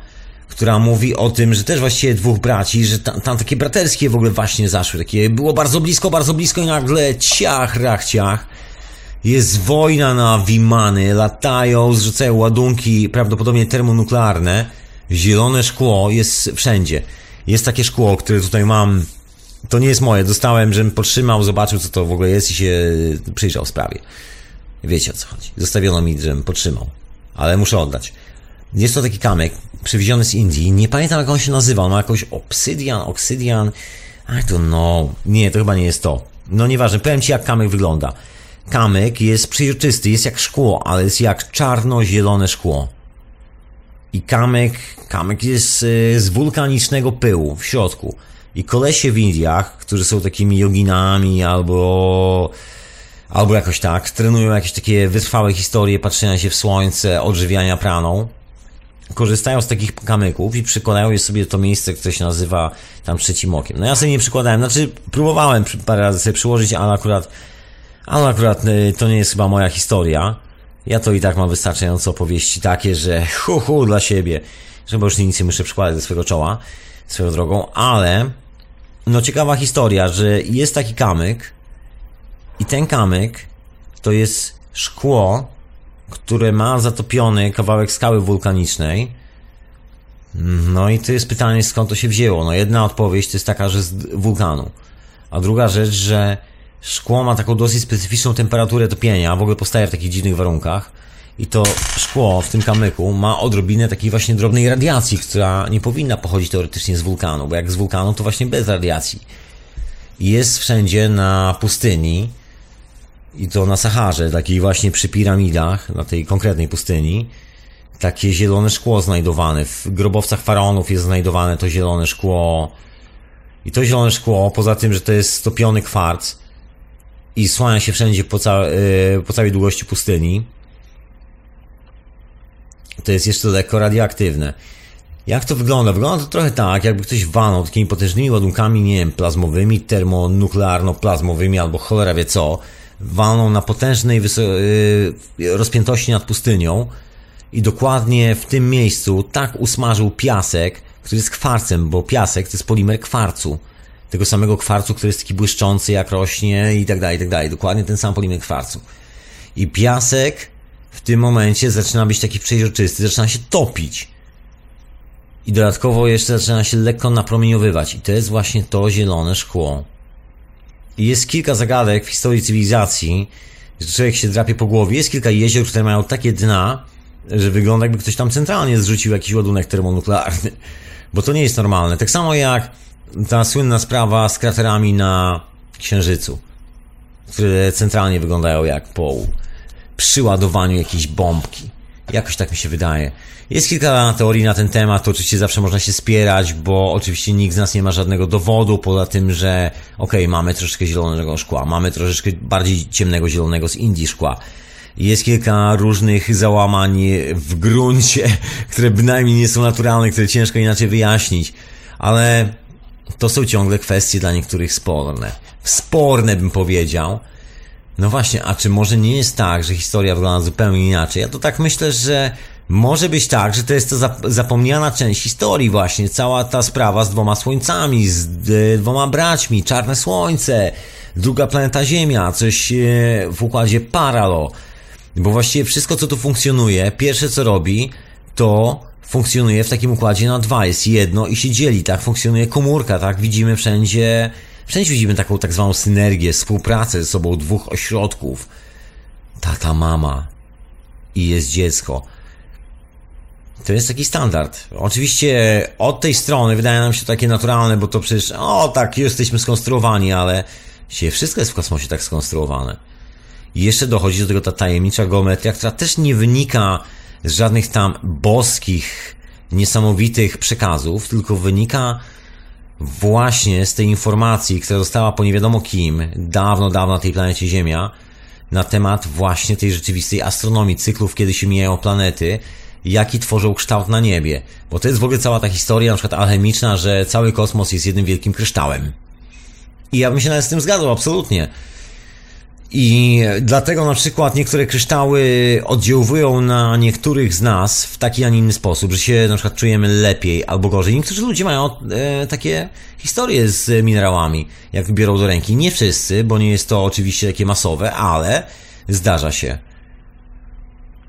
która mówi o tym, że też właściwie dwóch braci, że tam, tam takie braterskie w ogóle właśnie zaszły, takie było bardzo blisko, bardzo blisko i nagle ciach, rach, ciach. Jest wojna na Wimany, latają, zrzucają ładunki prawdopodobnie termonuklearne. Zielone szkło jest wszędzie. Jest takie szkło, które tutaj mam. To nie jest moje. Dostałem, żebym potrzymał, zobaczył co to w ogóle jest i się przyjrzał sprawie. Wiecie o co chodzi. Zostawiono mi, żebym potrzymał. Ale muszę oddać. Jest to taki kamyk przywieziony z Indii. Nie pamiętam jak on się nazywa. On ma jakoś obsydian, oksydian. I don't know. Nie, to chyba nie jest to. No nieważne, powiem Ci jak kamyk wygląda. Kamyk jest przejrzysty, jest jak szkło, ale jest jak czarno-zielone szkło. I kamyk, kamyk jest e, z wulkanicznego pyłu w środku. I kolesie w Indiach, którzy są takimi joginami albo albo jakoś tak, trenują jakieś takie wytrwałe historie patrzenia się w słońce, odżywiania praną korzystają z takich kamyków i przykładają sobie to miejsce, które się nazywa tam trzecim okiem. No ja sobie nie przykładałem, znaczy próbowałem parę razy sobie przyłożyć, ale akurat, ale akurat y, to nie jest chyba moja historia. Ja to i tak mam wystarczająco opowieści takie, że hu hu dla siebie, że już nic nie muszę przykładać do swojego czoła, swoją drogą, ale no ciekawa historia, że jest taki kamyk i ten kamyk to jest szkło, które ma zatopiony kawałek skały wulkanicznej. No i to jest pytanie, skąd to się wzięło. No jedna odpowiedź to jest taka, że z wulkanu. A druga rzecz, że szkło ma taką dosyć specyficzną temperaturę topienia, w ogóle powstaje w takich dziwnych warunkach. I to szkło w tym kamyku ma odrobinę takiej właśnie drobnej radiacji, która nie powinna pochodzić teoretycznie z wulkanu, bo jak z wulkanu to właśnie bez radiacji. Jest wszędzie na pustyni, i to na Saharze, takiej właśnie przy piramidach, na tej konkretnej pustyni, takie zielone szkło znajdowane. W grobowcach faraonów jest znajdowane to zielone szkło. I to zielone szkło, poza tym, że to jest stopiony kwarc i słania się wszędzie po, ca yy, po całej długości pustyni, to jest jeszcze lekko radioaktywne. Jak to wygląda? Wygląda to trochę tak, jakby ktoś walnął takimi potężnymi ładunkami, nie wiem, plazmowymi, termonuklearno-plazmowymi albo cholera wie co, walną na potężnej yy, rozpiętości nad pustynią i dokładnie w tym miejscu tak usmażył piasek, który jest kwarcem, bo piasek to jest polimer kwarcu. Tego samego kwarcu, który jest taki błyszczący jak rośnie i tak dalej, i tak dalej. Dokładnie ten sam polimer kwarcu. I piasek w tym momencie zaczyna być taki przejrzysty, zaczyna się topić. I dodatkowo jeszcze zaczyna się lekko napromieniowywać. I to jest właśnie to zielone szkło. Jest kilka zagadek w historii cywilizacji, że człowiek się drapie po głowie. Jest kilka jezior, które mają takie dna, że wygląda jakby ktoś tam centralnie zrzucił jakiś ładunek termonuklearny. Bo to nie jest normalne. Tak samo jak ta słynna sprawa z kraterami na Księżycu, które centralnie wyglądają jak po przyładowaniu jakiejś bombki. Jakoś tak mi się wydaje. Jest kilka teorii na ten temat, to oczywiście zawsze można się spierać, bo oczywiście nikt z nas nie ma żadnego dowodu, poza tym, że okej, okay, mamy troszeczkę zielonego szkła, mamy troszeczkę bardziej ciemnego zielonego z Indii szkła. Jest kilka różnych załamań w gruncie, które bynajmniej nie są naturalne, które ciężko inaczej wyjaśnić, ale to są ciągle kwestie dla niektórych sporne. Sporne bym powiedział. No właśnie, a czy może nie jest tak, że historia wygląda zupełnie inaczej? Ja to tak myślę, że może być tak, że to jest to zapomniana część historii właśnie, cała ta sprawa z dwoma słońcami, z dwoma braćmi, czarne słońce, druga planeta Ziemia, coś e, w układzie Paralo. Bo właściwie wszystko, co tu funkcjonuje, pierwsze co robi, to funkcjonuje w takim układzie na dwa. Jest jedno i się dzieli, tak? Funkcjonuje komórka, tak? Widzimy wszędzie, wszędzie widzimy taką tak zwaną synergię, współpracę ze sobą dwóch ośrodków. Tata, mama i jest dziecko. To jest taki standard. Oczywiście od tej strony wydaje nam się takie naturalne, bo to przecież, o tak, jesteśmy skonstruowani, ale się wszystko jest w kosmosie tak skonstruowane. I jeszcze dochodzi do tego ta tajemnicza geometria, która też nie wynika z żadnych tam boskich, niesamowitych przekazów, tylko wynika właśnie z tej informacji, która została po nie wiadomo kim, dawno, dawno na tej planecie Ziemia, na temat właśnie tej rzeczywistej astronomii, cyklów, kiedy się mijają planety, jaki tworzą kształt na niebie. Bo to jest w ogóle cała ta historia, na przykład alchemiczna, że cały kosmos jest jednym wielkim kryształem. I ja bym się nawet z tym zgadzał, absolutnie. I dlatego na przykład niektóre kryształy oddziałują na niektórych z nas w taki, a nie inny sposób, że się na przykład czujemy lepiej albo gorzej. Niektórzy ludzie mają e, takie historie z minerałami, jak biorą do ręki. Nie wszyscy, bo nie jest to oczywiście takie masowe, ale zdarza się.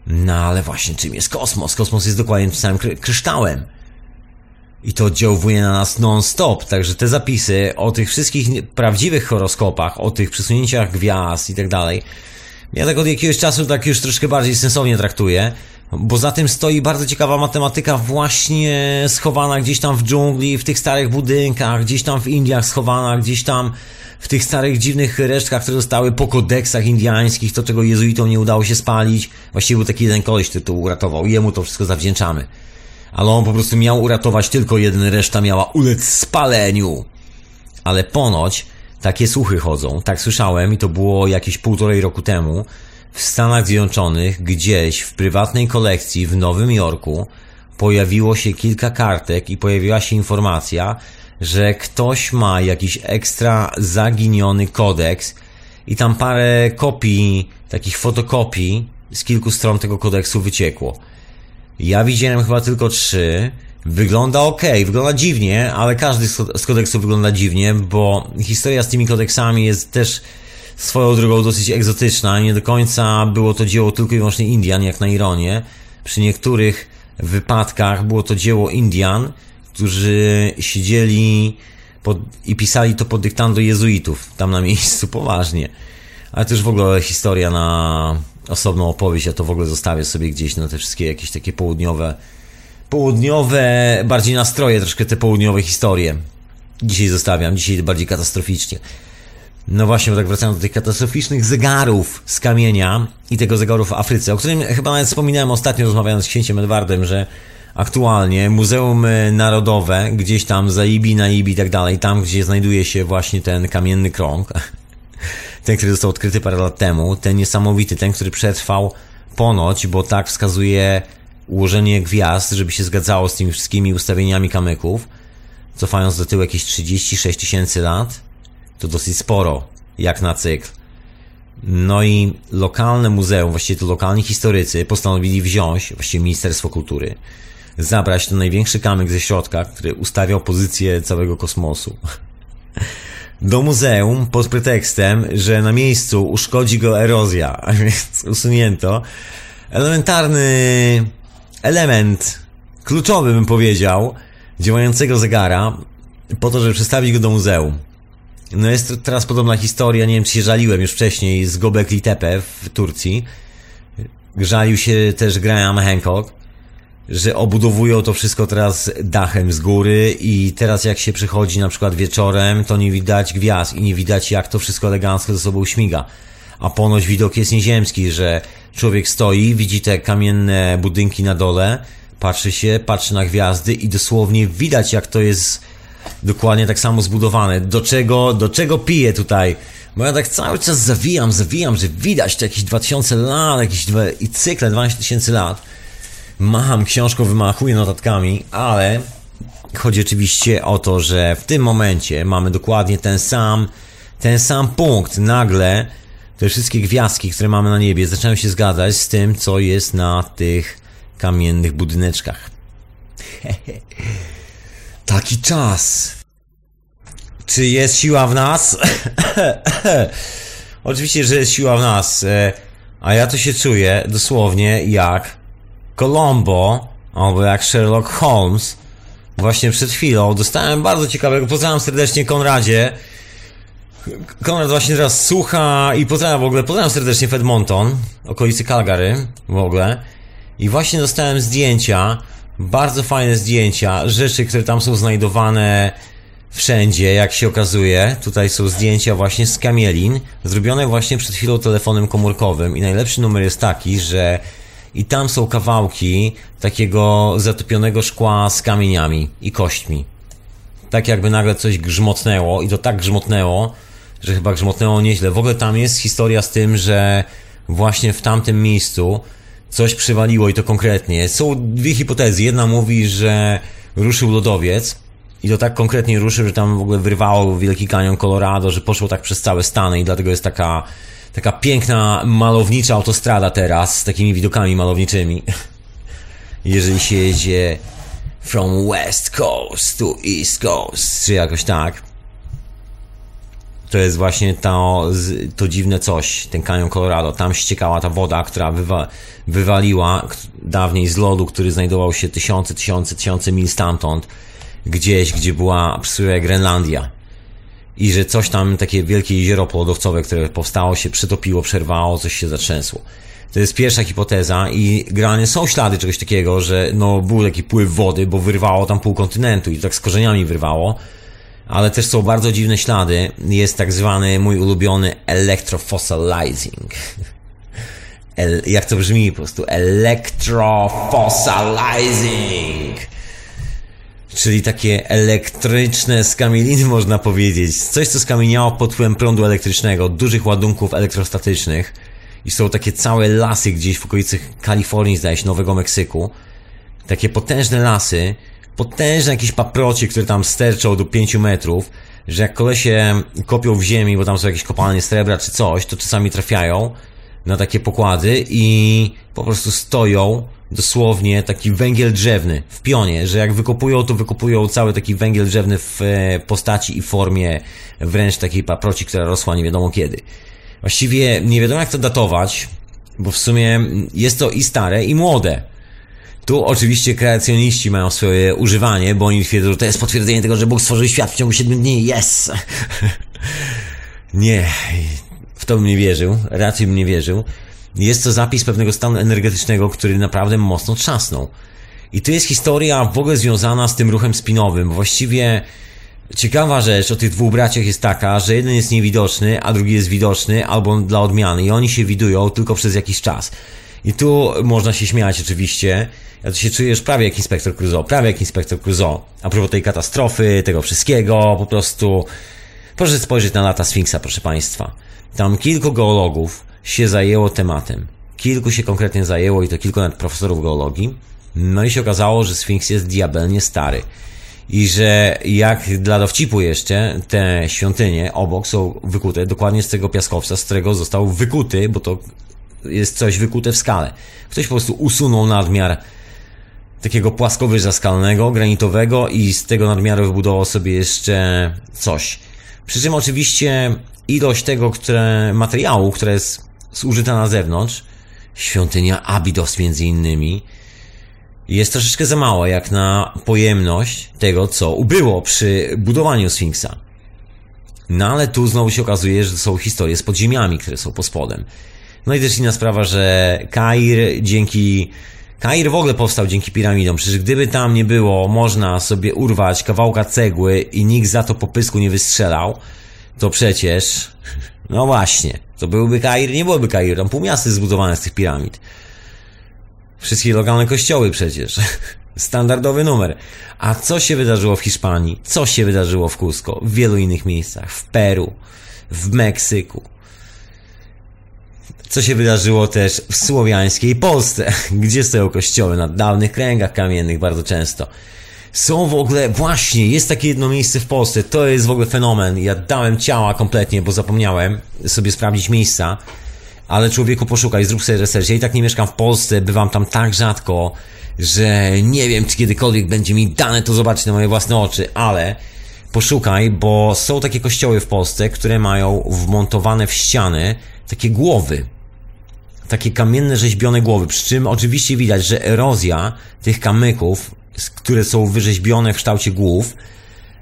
No ale właśnie czym jest kosmos? Kosmos jest dokładnie tym samym kryształem. I to oddziałuje na nas non-stop, także te zapisy o tych wszystkich prawdziwych horoskopach, o tych przesunięciach gwiazd i tak dalej, ja tak od jakiegoś czasu tak już troszkę bardziej sensownie traktuję, bo za tym stoi bardzo ciekawa matematyka właśnie schowana gdzieś tam w dżungli, w tych starych budynkach, gdzieś tam w Indiach schowana, gdzieś tam w tych starych dziwnych resztkach, które zostały po kodeksach indiańskich, to czego jezuitom nie udało się spalić. Właściwie był taki jeden koleś, który to uratował. Jemu to wszystko zawdzięczamy ale on po prostu miał uratować tylko jeden, reszta miała ulec spaleniu. Ale ponoć takie słuchy chodzą, tak słyszałem i to było jakieś półtorej roku temu, w Stanach Zjednoczonych, gdzieś w prywatnej kolekcji w Nowym Jorku, pojawiło się kilka kartek i pojawiła się informacja, że ktoś ma jakiś ekstra zaginiony kodeks i tam parę kopii, takich fotokopii z kilku stron tego kodeksu wyciekło. Ja widziałem chyba tylko trzy. Wygląda ok, wygląda dziwnie, ale każdy z kodeksów wygląda dziwnie, bo historia z tymi kodeksami jest też swoją drogą dosyć egzotyczna. Nie do końca było to dzieło tylko i wyłącznie Indian, jak na ironię. Przy niektórych wypadkach było to dzieło Indian, którzy siedzieli pod, i pisali to pod dyktando jezuitów, tam na miejscu, poważnie. Ale też w ogóle historia na osobną opowieść, ja to w ogóle zostawię sobie gdzieś na te wszystkie jakieś takie południowe, południowe, bardziej nastroje, troszkę te południowe historie. Dzisiaj zostawiam, dzisiaj bardziej katastroficznie. No właśnie, bo tak wracając do tych katastroficznych zegarów z kamienia i tego zegaru w Afryce, o którym chyba nawet wspominałem ostatnio rozmawiając z księciem Edwardem, że aktualnie Muzeum Narodowe, gdzieś tam za Ibi, na Ibi i tak dalej, tam gdzie znajduje się właśnie ten kamienny krąg, ten, który został odkryty parę lat temu, ten niesamowity, ten, który przetrwał ponoć, bo tak wskazuje ułożenie gwiazd, żeby się zgadzało z tymi wszystkimi ustawieniami kamyków, cofając do tyłu jakieś 36 tysięcy lat, to dosyć sporo, jak na cykl. No i lokalne muzeum, właściwie to lokalni historycy postanowili wziąć, właściwie Ministerstwo Kultury, zabrać ten największy kamyk ze środka, który ustawiał pozycję całego kosmosu. Do muzeum pod pretekstem, że na miejscu uszkodzi go erozja, a więc usunięto elementarny element, kluczowy bym powiedział, działającego zegara, po to, żeby przestawić go do muzeum. No jest teraz podobna historia, nie wiem czy się żaliłem już wcześniej z Gobekli Tepe w Turcji. Żalił się też Graham Hancock, że obudowują to wszystko teraz dachem z góry i teraz jak się przychodzi na przykład wieczorem, to nie widać gwiazd i nie widać jak to wszystko elegancko ze sobą śmiga. A ponoć widok jest nieziemski, że człowiek stoi, widzi te kamienne budynki na dole, patrzy się, patrzy na gwiazdy i dosłownie widać jak to jest dokładnie tak samo zbudowane. Do czego, do czego piję tutaj? Bo ja tak cały czas zawijam, zawijam, że widać to jakieś 2000 lat, jakieś dwa, i cykle 12 tysięcy lat. Macham książką, wymachuję notatkami, ale chodzi oczywiście o to, że w tym momencie mamy dokładnie ten sam, ten sam punkt. Nagle te wszystkie gwiazdki, które mamy na niebie, zaczynają się zgadzać z tym, co jest na tych kamiennych budyneczkach. Taki czas. Czy jest siła w nas? Oczywiście, że jest siła w nas. e, A ja to się czuję dosłownie jak Colombo albo jak Sherlock Holmes. Właśnie przed chwilą dostałem bardzo ciekawego. Pozdrawiam serdecznie Konradzie. Konrad właśnie teraz słucha i pozdrawiam w ogóle, pozdrawiam serdecznie w Edmonton, okolicy Calgary w ogóle. I właśnie dostałem zdjęcia, bardzo fajne zdjęcia, rzeczy, które tam są znajdowane wszędzie, jak się okazuje. Tutaj są zdjęcia właśnie z kamielin, zrobione właśnie przed chwilą telefonem komórkowym. I najlepszy numer jest taki, że i tam są kawałki takiego zatopionego szkła z kamieniami i kośćmi. Tak jakby nagle coś grzmotnęło i to tak grzmotnęło, że chyba grzmotnęło nieźle. W ogóle tam jest historia z tym, że właśnie w tamtym miejscu coś przywaliło i to konkretnie. Są dwie hipotezy. Jedna mówi, że ruszył lodowiec i to tak konkretnie ruszył, że tam w ogóle wyrwało Wielki Kanion Colorado, że poszło tak przez całe Stany i dlatego jest taka, taka piękna, malownicza autostrada teraz z takimi widokami malowniczymi. Jeżeli się jedzie from West Coast to East Coast, czy jakoś tak. To jest właśnie to, to dziwne coś, ten kanion Colorado. Tam ściekała ta woda, która wywa, wywaliła dawniej z lodu, który znajdował się tysiące, tysiące, tysiące mil stamtąd, gdzieś, gdzie była przysłowia Grenlandia. I że coś tam, takie wielkie jezioro polodowcowe, które powstało, się przytopiło, przerwało, coś się zatrzęsło. To jest pierwsza hipoteza i granie są ślady czegoś takiego, że no był taki pływ wody, bo wyrwało tam pół kontynentu i tak z korzeniami wyrwało ale też są bardzo dziwne ślady. Jest tak zwany mój ulubiony electrofossilizing. El, jak to brzmi po prostu? Electrofossilizing. Czyli takie elektryczne skamieliny, można powiedzieć. Coś, co skamieniało pod wpływem prądu elektrycznego, dużych ładunków elektrostatycznych. I są takie całe lasy gdzieś w okolicy Kalifornii, zdaje się, Nowego Meksyku. Takie potężne lasy, potężne jakieś paprocie, które tam sterczą do 5 metrów, że jak kolesie kopią w ziemi, bo tam są jakieś kopalnie srebra czy coś, to czasami trafiają na takie pokłady i po prostu stoją dosłownie taki węgiel drzewny w pionie, że jak wykopują, to wykopują cały taki węgiel drzewny w e, postaci i formie wręcz takiej paproci, która rosła nie wiadomo kiedy. Właściwie nie wiadomo jak to datować, bo w sumie jest to i stare, i młode. Tu oczywiście kreacjoniści mają swoje używanie, bo oni twierdzą, że to jest potwierdzenie tego, że Bóg stworzył świat w ciągu 7 dni. Yes! nie, w to bym nie wierzył, raczej bym nie wierzył. Jest to zapis pewnego stanu energetycznego, który naprawdę mocno trzasnął. I tu jest historia w ogóle związana z tym ruchem spinowym. Właściwie ciekawa rzecz o tych dwóch braciach jest taka, że jeden jest niewidoczny, a drugi jest widoczny, albo dla odmiany. I oni się widują tylko przez jakiś czas. I tu można się śmiać oczywiście. Ja tu się czujesz prawie jak inspektor Clouseau, prawie jak inspektor Clouseau. A propos tej katastrofy, tego wszystkiego, po prostu... Proszę spojrzeć na lata Sfinksa, proszę Państwa. Tam kilku geologów się zajęło tematem. Kilku się konkretnie zajęło i to kilku nawet profesorów geologii. No i się okazało, że Sfinks jest diabelnie stary. I że jak dla dowcipu jeszcze, te świątynie obok są wykute dokładnie z tego piaskowca, z którego został wykuty, bo to jest coś wykute w skale. Ktoś po prostu usunął nadmiar takiego płaskowyża skalnego, granitowego i z tego nadmiaru wybudował sobie jeszcze coś. Przy czym oczywiście ilość tego które, materiału, które jest zużyta na zewnątrz, świątynia Abydos między innymi, jest troszeczkę za mała jak na pojemność tego, co ubyło przy budowaniu Sfinksa. No ale tu znowu się okazuje, że są historie z podziemiami, które są pod spodem. No i też inna sprawa, że Kair dzięki Kair w ogóle powstał dzięki piramidom. Przecież gdyby tam nie było, można sobie urwać kawałka cegły i nikt za to po pysku nie wystrzelał, to przecież, no właśnie, to byłby Kair, nie byłoby Kair, tam pół miasta zbudowane z tych piramid. Wszystkie lokalne kościoły przecież. Standardowy numer. A co się wydarzyło w Hiszpanii? Co się wydarzyło w Cusco? W wielu innych miejscach. W Peru. W Meksyku. Co się wydarzyło też w słowiańskiej Polsce, gdzie stoją kościoły na dawnych kręgach kamiennych bardzo często. Są w ogóle, właśnie, jest takie jedno miejsce w Polsce, to jest w ogóle fenomen. Ja dałem ciała kompletnie, bo zapomniałem sobie sprawdzić miejsca, ale człowieku poszukaj, zrób sobie research. Ja i tak nie mieszkam w Polsce, bywam tam tak rzadko, że nie wiem, czy kiedykolwiek będzie mi dane to zobaczyć na moje własne oczy, ale poszukaj, bo są takie kościoły w Polsce, które mają wmontowane w ściany takie głowy takie kamienne rzeźbione głowy, przy czym oczywiście widać, że erozja tych kamyków, które są wyrzeźbione w kształcie głów,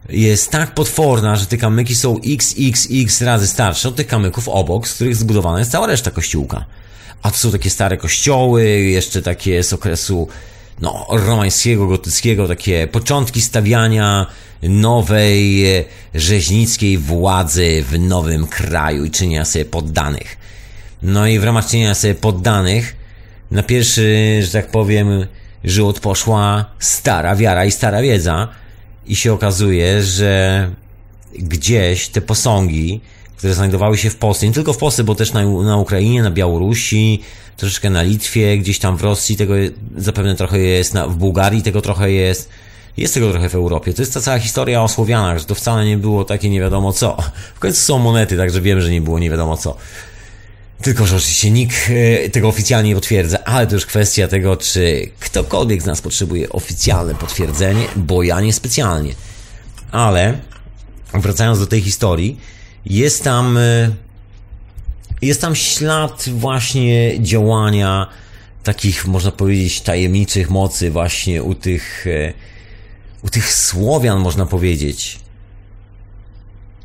jest tak potworna, że te kamyki są xxx razy starsze od tych kamyków obok, z których zbudowana jest cała reszta kościółka. A to są takie stare kościoły, jeszcze takie z okresu no, romańskiego, gotyckiego, takie początki stawiania nowej rzeźnickiej władzy w nowym kraju i czynienia sobie poddanych. No i w ramach czynienia sobie poddanych, na pierwszy, że tak powiem, żółt poszła stara wiara i stara wiedza. I się okazuje, że gdzieś te posągi, które znajdowały się w Polsce, nie tylko w Polsce, bo też na, na Ukrainie, na Białorusi, troszeczkę na Litwie, gdzieś tam w Rosji, tego zapewne trochę jest, na, w Bułgarii tego trochę jest, jest tego trochę w Europie. To jest ta cała historia o Słowianach, że to wcale nie było takie nie wiadomo co. W końcu są monety, także wiem, że nie było nie wiadomo co. Tylko, że oczywiście nikt e, tego oficjalnie nie potwierdza, ale to już kwestia tego, czy ktokolwiek z nas potrzebuje oficjalne potwierdzenie, bo ja nie specjalnie. Ale, wracając do tej historii, jest tam, e, jest tam ślad właśnie działania takich, można powiedzieć, tajemniczych mocy właśnie u tych, e, u tych Słowian, można powiedzieć,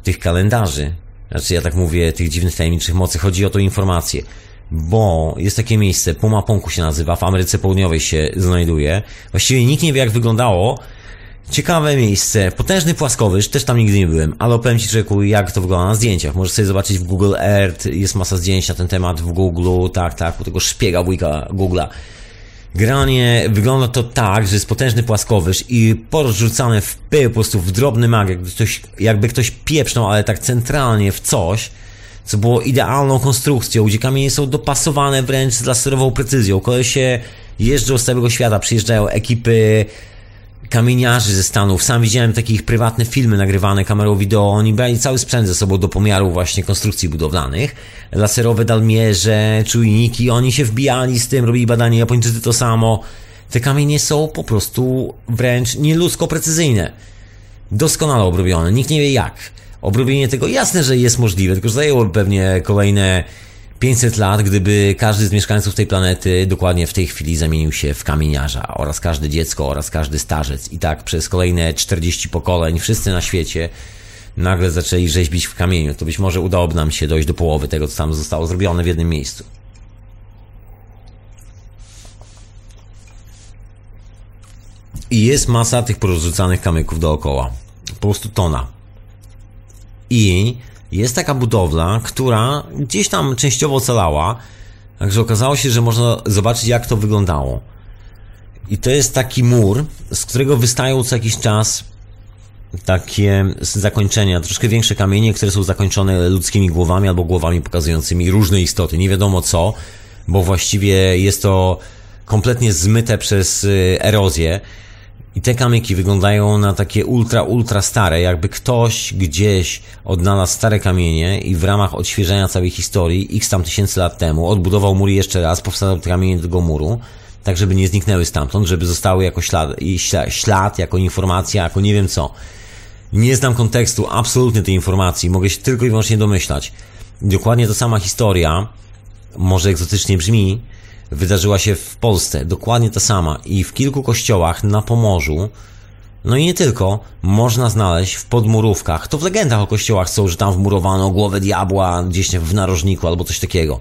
tych kalendarzy, znaczy ja tak mówię, tych dziwnych tajemniczych mocy, chodzi o to informację. Bo jest takie miejsce, Puma Ponku się nazywa, w Ameryce Południowej się znajduje. Właściwie nikt nie wie jak wyglądało. Ciekawe miejsce, potężny płaskowyż, też tam nigdy nie byłem, ale opowiem Ci człowieku, jak to wygląda na zdjęciach. Możesz sobie zobaczyć w Google Earth, jest masa zdjęć na ten temat w Google, tak, tak, u tego szpiega wujka Google'a. Granie wygląda to tak, że jest potężny płaskowyż i porzucane w pył, po prostu w drobny mag, jakby ktoś, jakby ktoś pieprznął, ale tak centralnie w coś, co było idealną konstrukcją, gdzie kamienie są dopasowane wręcz z laserową precyzją. się jeżdżą z całego świata, przyjeżdżają ekipy kamieniarzy ze Stanów. Sam widziałem takie ich prywatne filmy nagrywane kamerą wideo. Oni brali cały sprzęt ze sobą do pomiaru właśnie konstrukcji budowlanych. Laserowe dalmierze, czujniki. Oni się wbijali z tym, robili badania. Japończycy to samo. Te kamienie są po prostu wręcz nieludzko precyzyjne. Doskonale obrobione. Nikt nie wie jak. Obrobienie tego jasne, że jest możliwe, tylko że zajęłoby pewnie kolejne 500 lat, gdyby każdy z mieszkańców tej planety dokładnie w tej chwili zamienił się w kamieniarza oraz każde dziecko oraz każdy starzec i tak przez kolejne 40 pokoleń wszyscy na świecie nagle zaczęli rzeźbić w kamieniu, to być może udałoby nam się dojść do połowy tego, co tam zostało zrobione w jednym miejscu. I jest masa tych porozrzucanych kamyków dookoła. Po prostu tona. I jest taka budowla, która gdzieś tam częściowo ocalała, także okazało się, że można zobaczyć, jak to wyglądało. I to jest taki mur, z którego wystają co jakiś czas takie zakończenia, troszkę większe kamienie, które są zakończone ludzkimi głowami albo głowami pokazującymi różne istoty. Nie wiadomo co, bo właściwie jest to kompletnie zmyte przez y, erozję. I te kamyki wyglądają na takie ultra, ultra stare, jakby ktoś gdzieś odnalazł stare kamienie i w ramach odświeżania całej historii, x tam tysięcy lat temu, odbudował mury jeszcze raz, powstał te kamienie do tego muru, tak żeby nie zniknęły stamtąd, żeby zostały jako ślad, ślad, jako informacja, jako nie wiem co. Nie znam kontekstu absolutnie tej informacji, mogę się tylko i wyłącznie domyślać. Dokładnie ta sama historia, może egzotycznie brzmi, wydarzyła się w Polsce. Dokładnie ta sama. I w kilku kościołach na Pomorzu, no i nie tylko, można znaleźć w podmurówkach, to w legendach o kościołach są, że tam wmurowano głowę diabła gdzieś w narożniku albo coś takiego.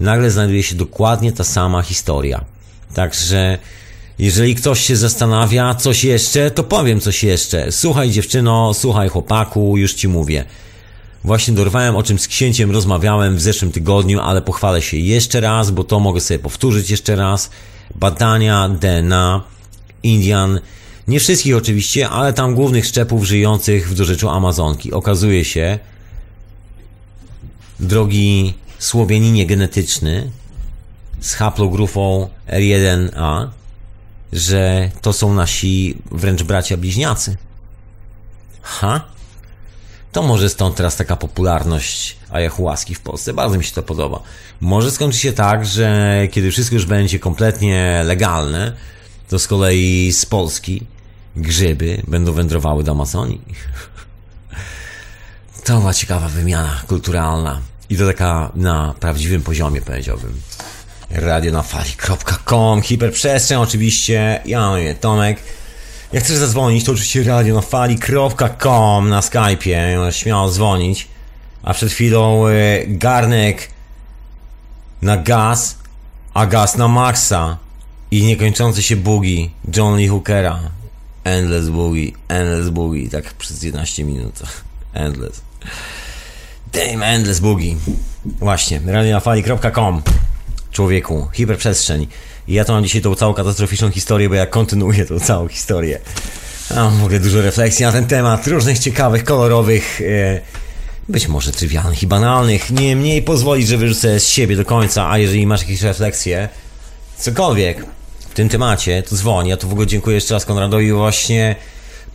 Nagle znajduje się dokładnie ta sama historia. Także jeżeli ktoś się zastanawia, coś jeszcze, to powiem coś jeszcze. Słuchaj dziewczyno, słuchaj chłopaku, już ci mówię. Właśnie dorwałem, o czym z księciem rozmawiałem w zeszłym tygodniu, ale pochwalę się jeszcze raz, bo to mogę sobie powtórzyć jeszcze raz. Badania DNA Indian, nie wszystkich oczywiście, ale tam głównych szczepów żyjących w dorzeczu Amazonki. Okazuje się, drogi Słowianinie genetyczny z haplogrufą R1A, że to są nasi wręcz bracia bliźniacy. Ha? To może stąd teraz taka popularność ayahuaski w Polsce. Bardzo mi się to podoba. Może skończy się tak, że kiedy wszystko już będzie kompletnie legalne, to z kolei z Polski grzyby będą wędrowały do Amazonii. To była ciekawa wymiana kulturalna. I to taka na prawdziwym poziomie, powiedziałbym. Radionafali.com, hiperprzestrzeń oczywiście. Ja mam Tomek. Jak chcesz zadzwonić, to oczywiście radionafali.com na Skype'ie. Śmiało dzwonić. A przed chwilą y, garnek na gaz, a gaz na maksa. I niekończący się bugi John Lee Hookera. Endless Boogie, Endless Boogie, tak przez 11 minut. Endless. Damn, Endless Boogie. Właśnie, radionafali.com Człowieku, hiperprzestrzeń. I ja to mam dzisiaj tą całą katastroficzną historię, bo ja kontynuuję tą całą historię. Mam w ogóle dużo refleksji na ten temat, różnych ciekawych, kolorowych, e, być może trywialnych i banalnych. Niemniej pozwolić, że wyrzucę z siebie do końca, a jeżeli masz jakieś refleksje, cokolwiek w tym temacie, to dzwoń. Ja tu w ogóle dziękuję jeszcze raz Konradowi właśnie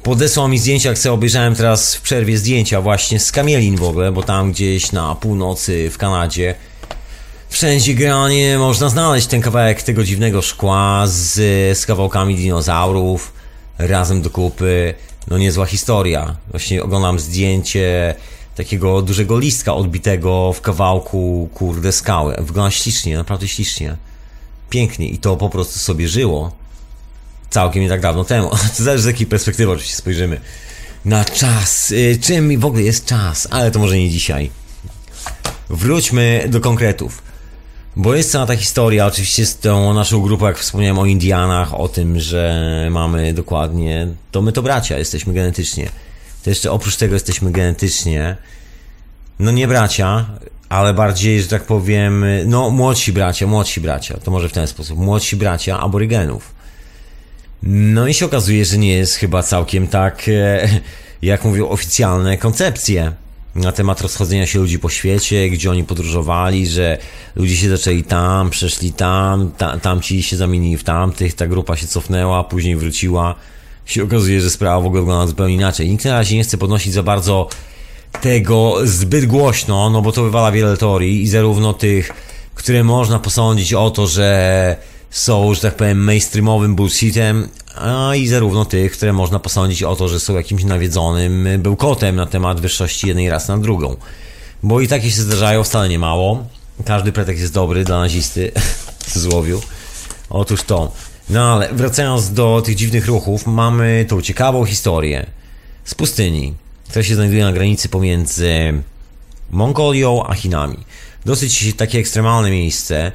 podesłał mi zdjęcia, jak sobie obejrzałem teraz w przerwie zdjęcia właśnie z Kamielin w ogóle, bo tam gdzieś na północy w Kanadzie Wszędzie generalnie można znaleźć ten kawałek tego dziwnego szkła z, z kawałkami dinozaurów razem do kupy. No niezła historia. Właśnie oglądam zdjęcie takiego dużego listka odbitego w kawałku, kurde, skały. Wygląda ślicznie, naprawdę ślicznie. Pięknie i to po prostu sobie żyło. Całkiem nie tak dawno temu. To zależy z jakiej perspektywy oczywiście spojrzymy. Na czas. Y, czym w ogóle jest czas? Ale to może nie dzisiaj. Wróćmy do konkretów. Bo jest cała ta historia, oczywiście z tą naszą grupą, jak wspomniałem o Indianach, o tym, że mamy dokładnie, to my to bracia jesteśmy genetycznie. To jeszcze oprócz tego jesteśmy genetycznie, no nie bracia, ale bardziej, że tak powiem, no młodsi bracia, młodsi bracia, to może w ten sposób, młodsi bracia aborygenów. No i się okazuje, że nie jest chyba całkiem tak, e, jak mówią oficjalne koncepcje na temat rozchodzenia się ludzi po świecie, gdzie oni podróżowali, że ludzie się zaczęli tam, przeszli tam, ta, tamci się zamienili w tamtych, ta grupa się cofnęła, później wróciła. Się okazuje, że sprawa w ogóle wygląda zupełnie inaczej. Nikt na razie nie chce podnosić za bardzo tego zbyt głośno, no bo to wywala wiele teorii i zarówno tych, które można posądzić o to, że są, że tak powiem, mainstreamowym bullshitem, a i zarówno tych, które można posądzić o to, że są jakimś nawiedzonym bełkotem na temat wyższości jednej rasy na drugą. Bo i takie się zdarzają wcale nie mało. Każdy pretekst jest dobry dla nazisty w złowiu. Otóż to. No ale wracając do tych dziwnych ruchów, mamy tą ciekawą historię z pustyni, która się znajduje na granicy pomiędzy Mongolią a Chinami. Dosyć takie ekstremalne miejsce,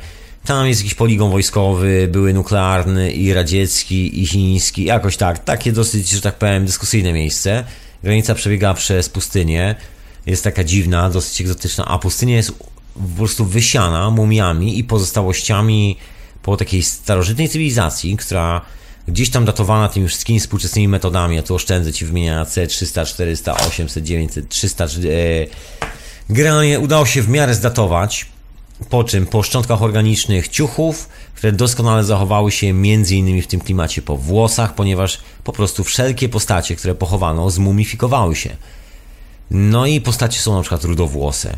tam jest jakiś poligon wojskowy, były nuklearny i radziecki i chiński, jakoś tak. Takie dosyć, że tak powiem, dyskusyjne miejsce. Granica przebiega przez pustynię. Jest taka dziwna, dosyć egzotyczna, a pustynia jest po prostu wysiana mumiami i pozostałościami po takiej starożytnej cywilizacji, która gdzieś tam datowana tymi wszystkimi współczesnymi metodami, ja tu oszczędzę Ci wymieniania C300, 400, 800, 900, 300, e, generalnie udało się w miarę zdatować po czym po szczątkach organicznych ciuchów, które doskonale zachowały się między innymi w tym klimacie po włosach, ponieważ po prostu wszelkie postacie, które pochowano, zmumifikowały się. No i postacie są na przykład rudowłose.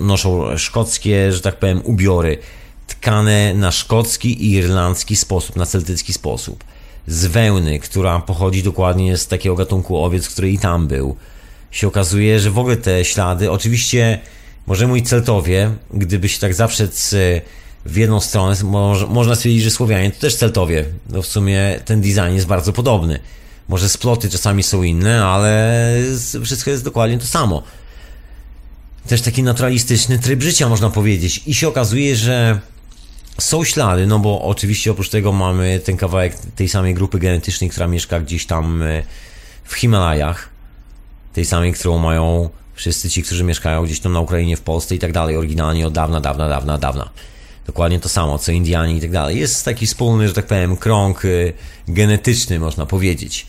Noszą szkockie, że tak powiem, ubiory tkane na szkocki i irlandzki sposób, na celtycki sposób. Z wełny, która pochodzi dokładnie z takiego gatunku owiec, który i tam był. Się okazuje, że w ogóle te ślady, oczywiście może mój Celtowie, gdyby się tak zawsze w jedną stronę, można stwierdzić, że Słowianie to też Celtowie. No w sumie ten design jest bardzo podobny. Może sploty czasami są inne, ale wszystko jest dokładnie to samo. Też taki naturalistyczny tryb życia, można powiedzieć. I się okazuje, że są ślady, no bo oczywiście oprócz tego mamy ten kawałek tej samej grupy genetycznej, która mieszka gdzieś tam e, w Himalajach. Tej samej, którą mają wszyscy ci, którzy mieszkają gdzieś tam na Ukrainie, w Polsce i tak dalej, oryginalnie od dawna, dawna, dawna, dawna. Dokładnie to samo, co Indianie i tak dalej. Jest taki wspólny, że tak powiem, krąg y, genetyczny, można powiedzieć,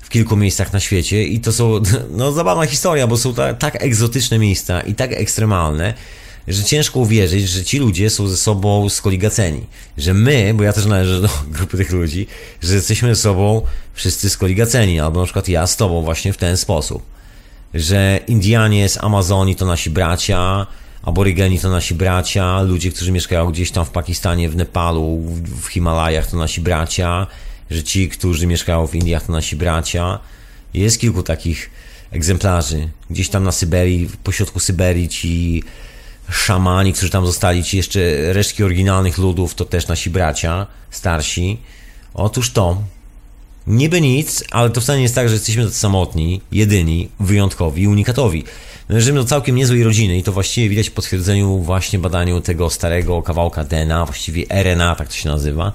w kilku miejscach na świecie i to są, no zabawna historia, bo są tak, tak egzotyczne miejsca i tak ekstremalne, że ciężko uwierzyć, że ci ludzie są ze sobą skoligaceni. Że my, bo ja też należę do grupy tych ludzi, że jesteśmy ze sobą wszyscy skoligaceni, albo na przykład ja z tobą właśnie w ten sposób. Że Indianie z Amazonii to nasi bracia, Aborygeni to nasi bracia, ludzie, którzy mieszkają gdzieś tam w Pakistanie, w Nepalu, w Himalajach to nasi bracia, że ci, którzy mieszkają w Indiach to nasi bracia. Jest kilku takich egzemplarzy. Gdzieś tam na Syberii, pośrodku Syberii ci szamani, którzy tam zostali, ci jeszcze resztki oryginalnych ludów to też nasi bracia, starsi. Otóż to, niby nic, ale to wcale nie jest tak, że jesteśmy tacy samotni, jedyni, wyjątkowi, unikatowi. Należymy do całkiem niezłej rodziny i to właściwie widać w potwierdzeniu właśnie badaniu tego starego kawałka DNA, właściwie RNA, tak to się nazywa.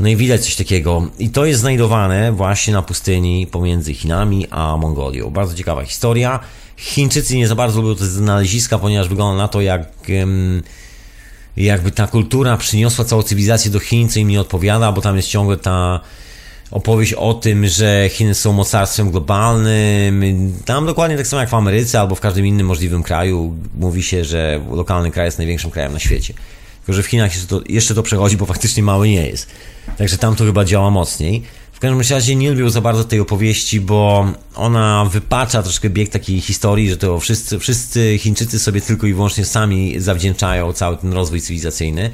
No i widać coś takiego. I to jest znajdowane właśnie na pustyni pomiędzy Chinami a Mongolią. Bardzo ciekawa historia. Chińczycy nie za bardzo lubią te znaleziska, ponieważ wygląda na to, jak jakby ta kultura przyniosła całą cywilizację do Chin, co im nie odpowiada, bo tam jest ciągle ta opowieść o tym, że Chiny są mocarstwem globalnym. Tam dokładnie tak samo jak w Ameryce albo w każdym innym możliwym kraju mówi się, że lokalny kraj jest największym krajem na świecie. Tylko, że w Chinach jeszcze to, jeszcze to przechodzi, bo faktycznie mały nie jest. Także tam to chyba działa mocniej. W każdym razie nie lubię za bardzo tej opowieści, bo ona wypacza troszkę bieg takiej historii, że to wszyscy, wszyscy Chińczycy sobie tylko i wyłącznie sami zawdzięczają cały ten rozwój cywilizacyjny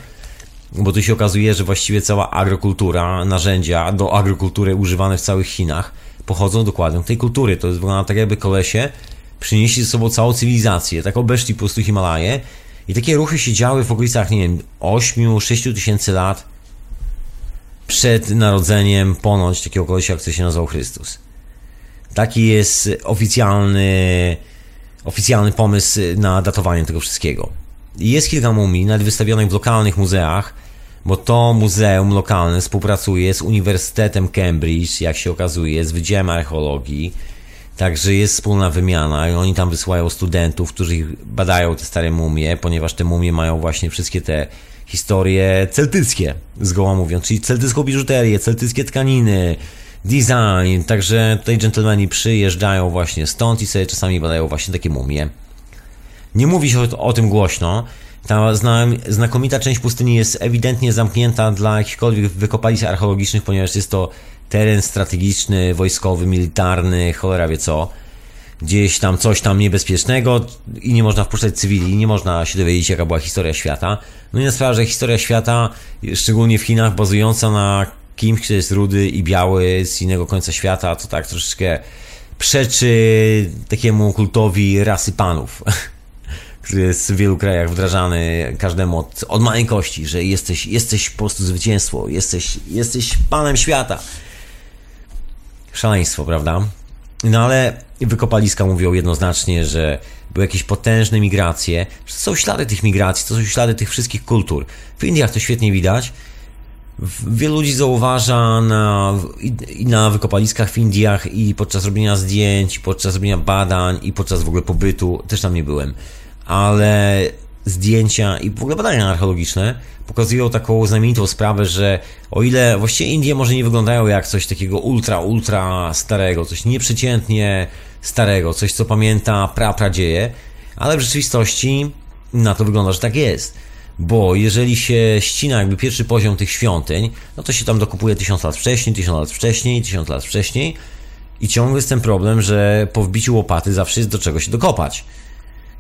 bo tu się okazuje, że właściwie cała agrokultura, narzędzia do agrokultury używane w całych Chinach pochodzą dokładnie z tej kultury. To jest wygląda tak, jakby kolesie przynieśli ze sobą całą cywilizację, tak obeszli po prostu Himalaje i takie ruchy się działy w okolicach, nie wiem, 8-6 tysięcy lat przed narodzeniem ponoć takiego kolesia, który się nazywał Chrystus. Taki jest oficjalny, oficjalny pomysł na datowanie tego wszystkiego. Jest kilka mumii, nawet wystawionych w lokalnych muzeach, bo to muzeum lokalne współpracuje z Uniwersytetem Cambridge, jak się okazuje, z Wydziałem Archeologii. Także jest wspólna wymiana i oni tam wysyłają studentów, którzy badają te stare mumie, ponieważ te mumie mają właśnie wszystkie te historie celtyckie, zgoła mówiąc, czyli celtycką biżuterię, celtyckie tkaniny, design, także tutaj dżentelmeni przyjeżdżają właśnie stąd i sobie czasami badają właśnie takie mumie. Nie mówi się o, o tym głośno, ta znakomita część pustyni jest ewidentnie zamknięta dla jakichkolwiek wykopalisk archeologicznych, ponieważ jest to teren strategiczny, wojskowy, militarny, cholera wie co. Gdzieś tam coś tam niebezpiecznego i nie można wpuszczać cywili, nie można się dowiedzieć, jaka była historia świata. No i na sprawę, że historia świata, szczególnie w Chinach, bazująca na kimś, kto jest rudy i biały z innego końca świata, to tak troszeczkę przeczy takiemu kultowi rasy panów. który jest w wielu krajach wdrażany każdemu od, od maleńkości, że jesteś, jesteś po prostu zwycięstwo, jesteś, jesteś panem świata. Szaleństwo, prawda? No ale wykopaliska mówią jednoznacznie, że były jakieś potężne migracje. To są ślady tych migracji, to są ślady tych wszystkich kultur. W Indiach to świetnie widać. Wielu ludzi zauważa na, na wykopaliskach w Indiach i podczas robienia zdjęć, podczas robienia badań i podczas w ogóle pobytu, też tam nie byłem, ale zdjęcia i w ogóle badania archeologiczne pokazują taką znamienitą sprawę, że o ile właściwie Indie może nie wyglądają jak coś takiego ultra, ultra starego, coś nieprzeciętnie starego, coś co pamięta pra, pradzieje, ale w rzeczywistości na to wygląda, że tak jest. Bo jeżeli się ścina jakby pierwszy poziom tych świątyń, no to się tam dokupuje tysiąc lat wcześniej, tysiąc lat wcześniej, tysiąc lat wcześniej i ciągle jest ten problem, że po wbiciu łopaty zawsze jest do czego się dokopać.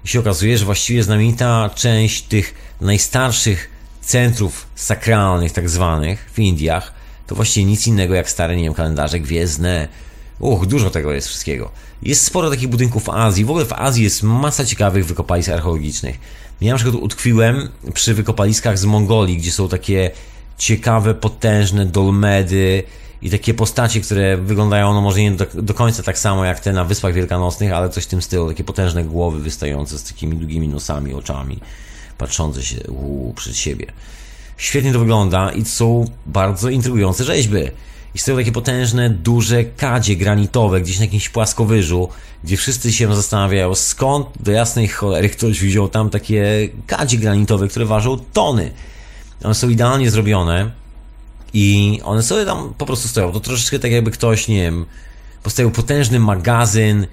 I się okazuje, że właściwie znamienita część tych najstarszych centrów sakralnych, tak zwanych, w Indiach, to właściwie nic innego jak stare, nie wiem, kalendarze gwiezdne. Uch, dużo tego jest wszystkiego. Jest sporo takich budynków w Azji. W ogóle w Azji jest masa ciekawych wykopalisk archeologicznych. Ja na przykład utkwiłem przy wykopaliskach z Mongolii, gdzie są takie ciekawe, potężne dolmedy i takie postacie, które wyglądają no może nie do, do, końca tak samo jak te na Wyspach Wielkanocnych, ale coś w tym stylu. Takie potężne głowy wystające z takimi długimi nosami, oczami, patrzące się przed siebie. Świetnie to wygląda i są bardzo intrygujące rzeźby. I stoją takie potężne, duże kadzie granitowe gdzieś na jakimś płaskowyżu, gdzie wszyscy się zastanawiają, skąd do jasnej cholery ktoś wziął tam takie kadzie granitowe, które ważą tony. One są idealnie zrobione i one sobie tam po prostu stoją. To troszeczkę tak jakby ktoś, nie wiem, postawił potężny magazyn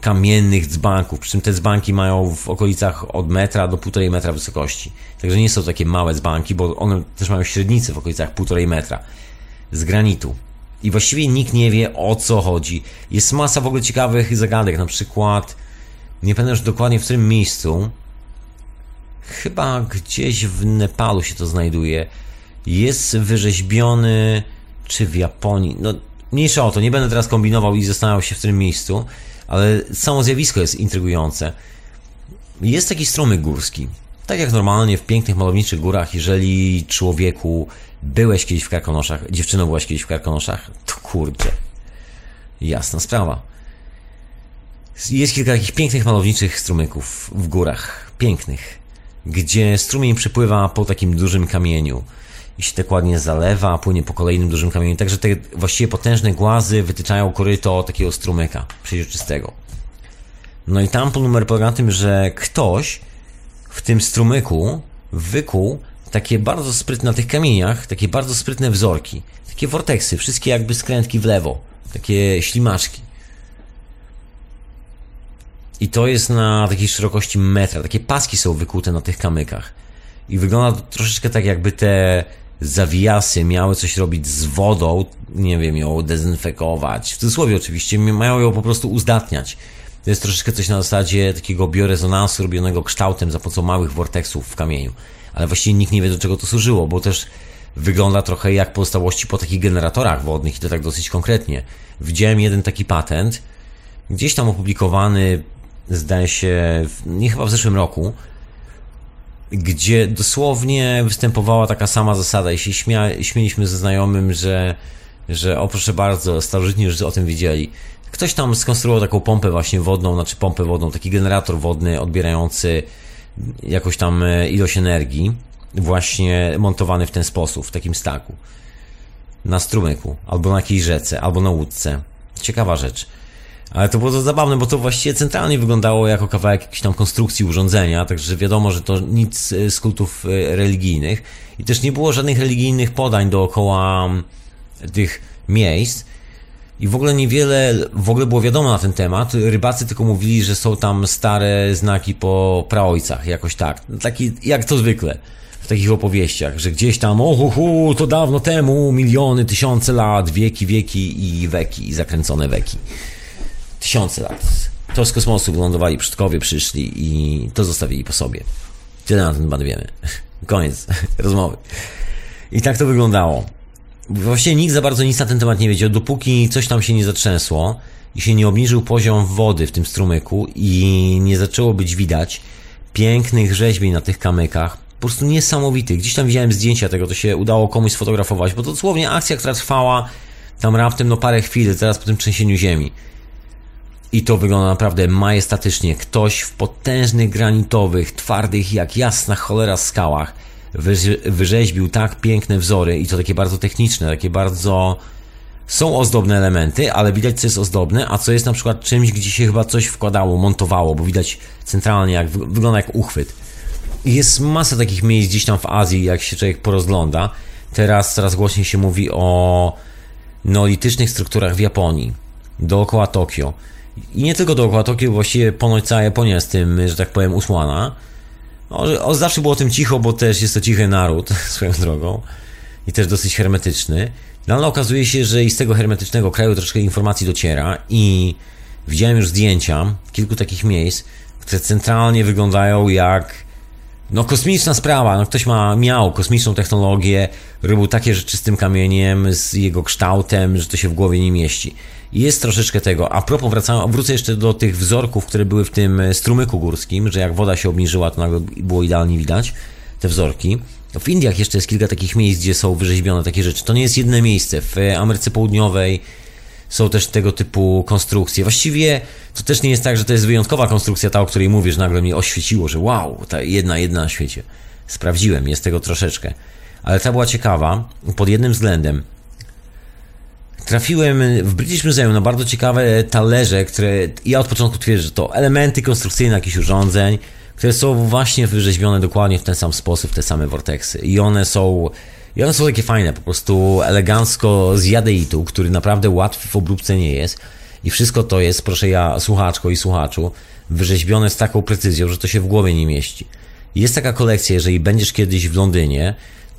kamiennych dzbanków, przy czym te dzbanki mają w okolicach od metra do półtorej metra wysokości. Także nie są takie małe dzbanki, bo one też mają średnicę w okolicach półtorej metra z granitu. I właściwie nikt nie wie o co chodzi. Jest masa w ogóle ciekawych zagadek, na przykład nie pamiętam już dokładnie w którym miejscu, chyba gdzieś w Nepalu się to znajduje, jest wyrzeźbiony, czy w Japonii, no mniejsza o to, nie będę teraz kombinował i zastanawiał się w którym miejscu, ale samo zjawisko jest intrygujące. Jest taki strumyk górski. Tak jak normalnie w pięknych, malowniczych górach, jeżeli człowieku byłeś kiedyś w Karkonoszach, dziewczyno byłaś kiedyś w Karkonoszach, to kurczę, jasna sprawa. Jest kilka takich pięknych, malowniczych strumyków w górach, pięknych, gdzie strumień przepływa po takim dużym kamieniu i się tak ładnie zalewa, płynie po kolejnym dużym kamieniu. Także te właściwie potężne głazy wytyczają koryto takiego strumyka przeźroczystego. No i tam numer polega na tym, że ktoś w tym strumyku wykuł takie bardzo sprytne na tych kamieniach, takie bardzo sprytne wzorki, takie vorteksy, wszystkie jakby skrętki w lewo, takie ślimaczki. I to jest na takiej szerokości metra, takie paski są wykute na tych kamykach. I wygląda to troszeczkę tak, jakby te zawijasy miały coś robić z wodą, nie wiem, ją dezynfekować. W cudzysłowie oczywiście, mają ją po prostu uzdatniać. To jest troszeczkę coś na zasadzie takiego biorezonansu robionego kształtem za pomocą małych vorteksów w kamieniu. Ale właściwie nikt nie wie, do czego to służyło, bo też wygląda trochę jak pozostałości po takich generatorach wodnych i to tak dosyć konkretnie. Widziałem jeden taki patent, gdzieś tam opublikowany, zdaje się, nie chyba w zeszłym roku, gdzie dosłownie występowała taka sama zasada i się śmia, śmieliśmy ze znajomym, że, że o proszę bardzo, starożytni już o tym wiedzieli. Ktoś tam skonstruował taką pompę właśnie wodną, znaczy pompę wodną, taki generator wodny odbierający jakąś tam e, ilość energii, właśnie montowany w ten sposób, w takim staku. Na strumyku, albo na jakiejś rzece, albo na łódce. Ciekawa rzecz. Ale to było to zabawne, bo to właściwie centralnie wyglądało jako kawałek jakiejś tam konstrukcji urządzenia, także wiadomo, że to nic e, z kultów e, religijnych i też nie było żadnych religijnych podań dookoła tych miejsc. I w ogóle niewiele w ogóle było wiadomo na ten temat. Rybacy tylko mówili, że są tam stare znaki po praojcach, jakoś tak. Taki, jak to zwykle w takich opowieściach, że gdzieś tam, o hu, hu, to dawno temu, miliony, tysiące lat, wieki, wieki i weki, i zakręcone weki tysiące lat. To z kosmosu wylądowali przodkowie, przyszli i to zostawili po sobie. Tyle na ten temat wiemy. Koniec rozmowy. I tak to wyglądało. Właściwie nikt za bardzo nic na ten temat nie wiedział, dopóki coś tam się nie zatrzęsło i się nie obniżył poziom wody w tym strumyku i nie zaczęło być widać pięknych rzeźbień na tych kamykach. Po prostu niesamowitych. Gdzieś tam widziałem zdjęcia tego, to się udało komuś sfotografować, bo to dosłownie akcja, która trwała tam raptem no parę chwil, zaraz po tym trzęsieniu ziemi. I to wygląda naprawdę majestatycznie. Ktoś w potężnych granitowych, twardych jak jasna cholera skałach wyrzeźbił tak piękne wzory i to takie bardzo techniczne, takie bardzo... Są ozdobne elementy, ale widać co jest ozdobne, a co jest na przykład czymś, gdzie się chyba coś wkładało, montowało, bo widać centralnie jak wygląda jak uchwyt. Jest masa takich miejsc gdzieś tam w Azji, jak się człowiek porozgląda. Teraz coraz głośniej się mówi o neolitycznych strukturach w Japonii, dookoła Tokio. I nie tylko dookoła Tokio, właściwie ponoć cała Japonia z tym, że tak powiem, usłana. No, o, zawsze było o tym cicho, bo też jest to cichy naród, swoją drogą. I też dosyć hermetyczny. No ale okazuje się, że i z tego hermetycznego kraju troszkę informacji dociera i widziałem już zdjęcia kilku takich miejsc, które centralnie wyglądają jak no kosmiczna sprawa, no ktoś ma, miał kosmiczną technologię, robił takie rzeczy z tym kamieniem, z jego kształtem, że to się w głowie nie mieści. Jest troszeczkę tego. A propos, wracam, wrócę jeszcze do tych wzorków, które były w tym strumyku górskim, że jak woda się obniżyła, to nagle było idealnie widać te wzorki. W Indiach jeszcze jest kilka takich miejsc, gdzie są wyrzeźbione takie rzeczy. To nie jest jedno miejsce. W Ameryce Południowej są też tego typu konstrukcje. Właściwie to też nie jest tak, że to jest wyjątkowa konstrukcja, ta, o której mówisz, nagle mi oświeciło, że wow, ta jedna, jedna na świecie. Sprawdziłem, jest tego troszeczkę. Ale ta była ciekawa pod jednym względem. Trafiłem w British Museum na bardzo ciekawe talerze, które ja od początku twierdzę, że to elementy konstrukcyjne jakichś urządzeń, które są właśnie wyrzeźbione dokładnie w ten sam sposób, te same vorteksy. I one są, i one są takie fajne, po prostu elegancko z jadeitu, który naprawdę łatwy w obróbce nie jest. I wszystko to jest, proszę ja, słuchaczko i słuchaczu, wyrzeźbione z taką precyzją, że to się w głowie nie mieści. Jest taka kolekcja, jeżeli będziesz kiedyś w Londynie,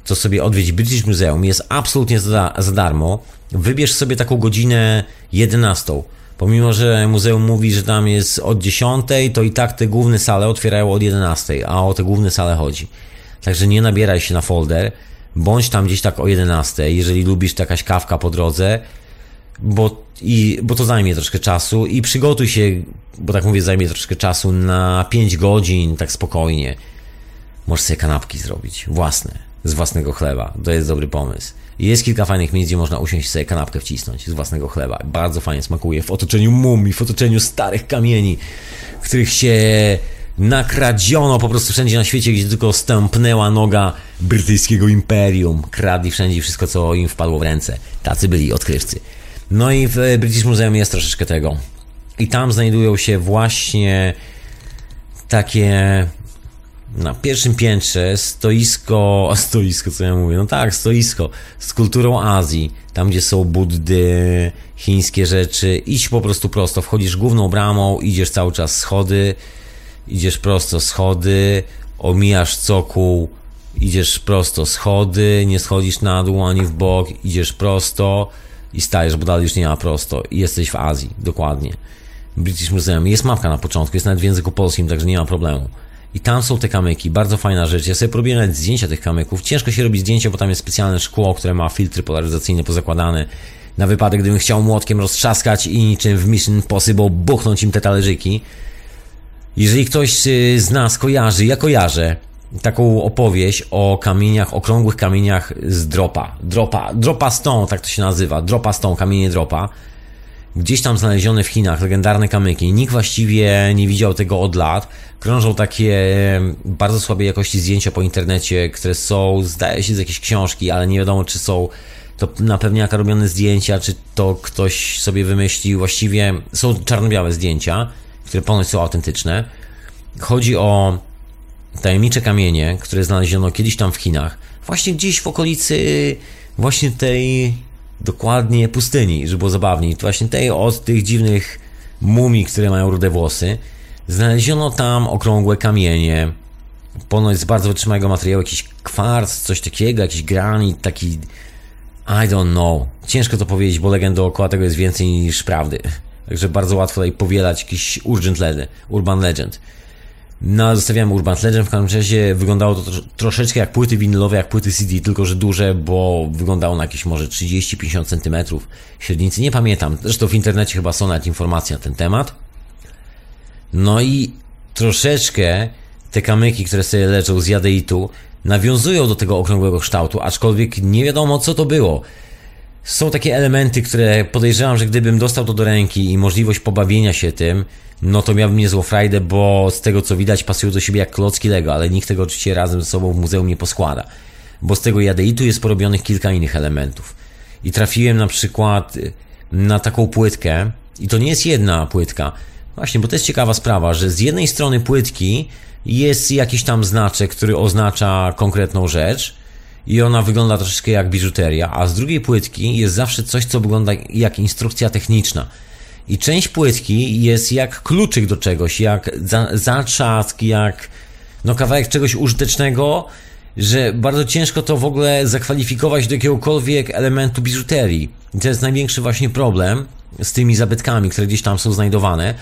to sobie odwiedź British Museum, jest absolutnie za, za darmo. Wybierz sobie taką godzinę 11 Pomimo, że muzeum mówi, że tam jest od 10, to i tak te główne sale otwierają od 11, a o te główne sale chodzi. Także nie nabieraj się na folder, bądź tam gdzieś tak o 11, jeżeli lubisz jakaś kawka po drodze, bo, i, bo to zajmie troszkę czasu i przygotuj się, bo tak mówię, zajmie troszkę czasu na 5 godzin, tak spokojnie. Możesz sobie kanapki zrobić, własne, z własnego chleba. To jest dobry pomysł. Jest kilka fajnych miejsc, gdzie można usiąść sobie kanapkę wcisnąć z własnego chleba. Bardzo fajnie smakuje w otoczeniu mumii, w otoczeniu starych kamieni, w których się nakradziono po prostu wszędzie na świecie, gdzie tylko stępnęła noga brytyjskiego imperium. Kradli wszędzie wszystko, co im wpadło w ręce. Tacy byli odkrywcy. No i w British Museum jest troszeczkę tego. I tam znajdują się właśnie takie na pierwszym piętrze stoisko, stoisko co ja mówię, no tak, stoisko z kulturą Azji, tam gdzie są Buddy, chińskie rzeczy, idź po prostu prosto, wchodzisz główną bramą, idziesz cały czas schody, idziesz prosto schody, omijasz cokół, idziesz prosto schody, nie schodzisz na dół ani w bok, idziesz prosto i stajesz, bo dalej już nie ma prosto. I jesteś w Azji, dokładnie. British Museum, jest mapka na początku, jest nawet w języku polskim, także nie ma problemu. I tam są te kamyki, bardzo fajna rzecz. Ja sobie próbuję nawet zdjęcia tych kamyków. Ciężko się robi zdjęcia, bo tam jest specjalne szkło, które ma filtry polaryzacyjne pozakładane. Na wypadek, gdybym chciał młotkiem roztrzaskać i niczym w Mission Impossible buchnąć im te talerzyki. Jeżeli ktoś y, z nas kojarzy, ja kojarzę taką opowieść o kamieniach, okrągłych kamieniach z dropa. Dropa, dropa stone, tak to się nazywa. Dropa stone, kamienie dropa gdzieś tam znalezione w Chinach, legendarne kamyki. Nikt właściwie nie widział tego od lat. Krążą takie bardzo słabej jakości zdjęcia po internecie, które są, zdaje się, z jakiejś książki, ale nie wiadomo, czy są to na pewniaka robione zdjęcia, czy to ktoś sobie wymyślił. Właściwie są czarno-białe zdjęcia, które ponoć są autentyczne. Chodzi o tajemnicze kamienie, które znaleziono kiedyś tam w Chinach. Właśnie gdzieś w okolicy właśnie tej dokładnie pustyni, żeby było zabawniej. Właśnie tej od tych dziwnych mumii, które mają rude włosy. Znaleziono tam okrągłe kamienie, ponoć z bardzo wytrzymałego materiału, jakiś kwarc, coś takiego, jakiś granit, taki I don't know. Ciężko to powiedzieć, bo legend dookoła tego jest więcej niż prawdy. Także bardzo łatwo tutaj powielać jakiś urgent legend, urban legend. No, zostawiamy Urban Legend, w każdym razie wyglądało to troszeczkę jak płyty winylowe, jak płyty CD, tylko że duże, bo wyglądało na jakieś może 30-50 cm średnicy, nie pamiętam. Zresztą w internecie chyba są nawet informacje na ten temat. No i troszeczkę te kamyki, które sobie leżą z jadeitu, nawiązują do tego okrągłego kształtu, aczkolwiek nie wiadomo co to było. Są takie elementy, które podejrzewam, że gdybym dostał to do ręki i możliwość pobawienia się tym, no to miałbym niezłą frajdę, bo z tego co widać pasują do siebie jak klocki Lego, ale nikt tego oczywiście razem ze sobą w muzeum nie poskłada. Bo z tego jadeitu jest porobionych kilka innych elementów. I trafiłem na przykład na taką płytkę, i to nie jest jedna płytka, właśnie, bo to jest ciekawa sprawa, że z jednej strony płytki jest jakiś tam znaczek, który oznacza konkretną rzecz, i ona wygląda troszeczkę jak biżuteria, a z drugiej płytki jest zawsze coś, co wygląda jak instrukcja techniczna. I część płytki jest jak kluczyk do czegoś, jak za, zatrzask, jak no kawałek czegoś użytecznego, że bardzo ciężko to w ogóle zakwalifikować do jakiegokolwiek elementu biżuterii. I to jest największy właśnie problem z tymi zabytkami, które gdzieś tam są znajdowane,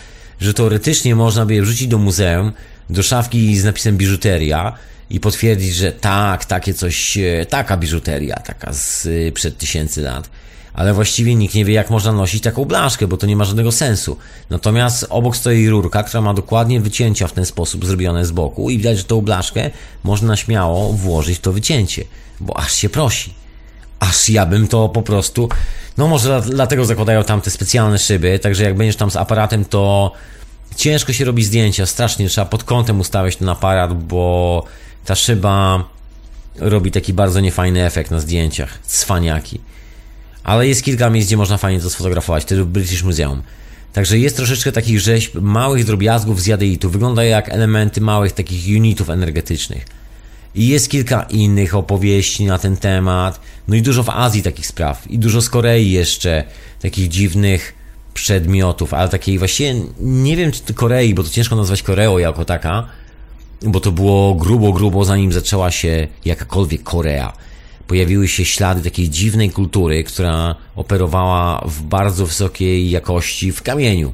że teoretycznie można by je wrzucić do muzeum, do szafki z napisem biżuteria i potwierdzić, że tak, takie coś, e, taka biżuteria, taka z e, przed tysięcy lat. Ale właściwie nikt nie wie, jak można nosić taką blaszkę, bo to nie ma żadnego sensu. Natomiast obok stoi rurka, która ma dokładnie wycięcia w ten sposób zrobione z boku i widać, że tą blaszkę można śmiało włożyć w to wycięcie, bo aż się prosi. Aż ja bym to po prostu. No, może dlatego zakładają tam te specjalne szyby, także jak będziesz tam z aparatem, to ciężko się robi zdjęcia, strasznie trzeba pod kątem ustawiać ten aparat, bo ta szyba robi taki bardzo niefajny efekt na zdjęciach. Cwaniaki. Ale jest kilka miejsc, gdzie można fajnie to sfotografować, wtedy British Museum. Także jest troszeczkę takich rzeźb, małych drobiazgów z jadeitu. Wygląda jak elementy małych takich unitów energetycznych. I jest kilka innych opowieści na ten temat. No i dużo w Azji takich spraw. I dużo z Korei jeszcze takich dziwnych przedmiotów, ale takiej właściwie nie wiem czy Korei, bo to ciężko nazwać Koreą jako taka, bo to było grubo, grubo zanim zaczęła się jakakolwiek Korea. Pojawiły się ślady takiej dziwnej kultury, która operowała w bardzo wysokiej jakości w kamieniu.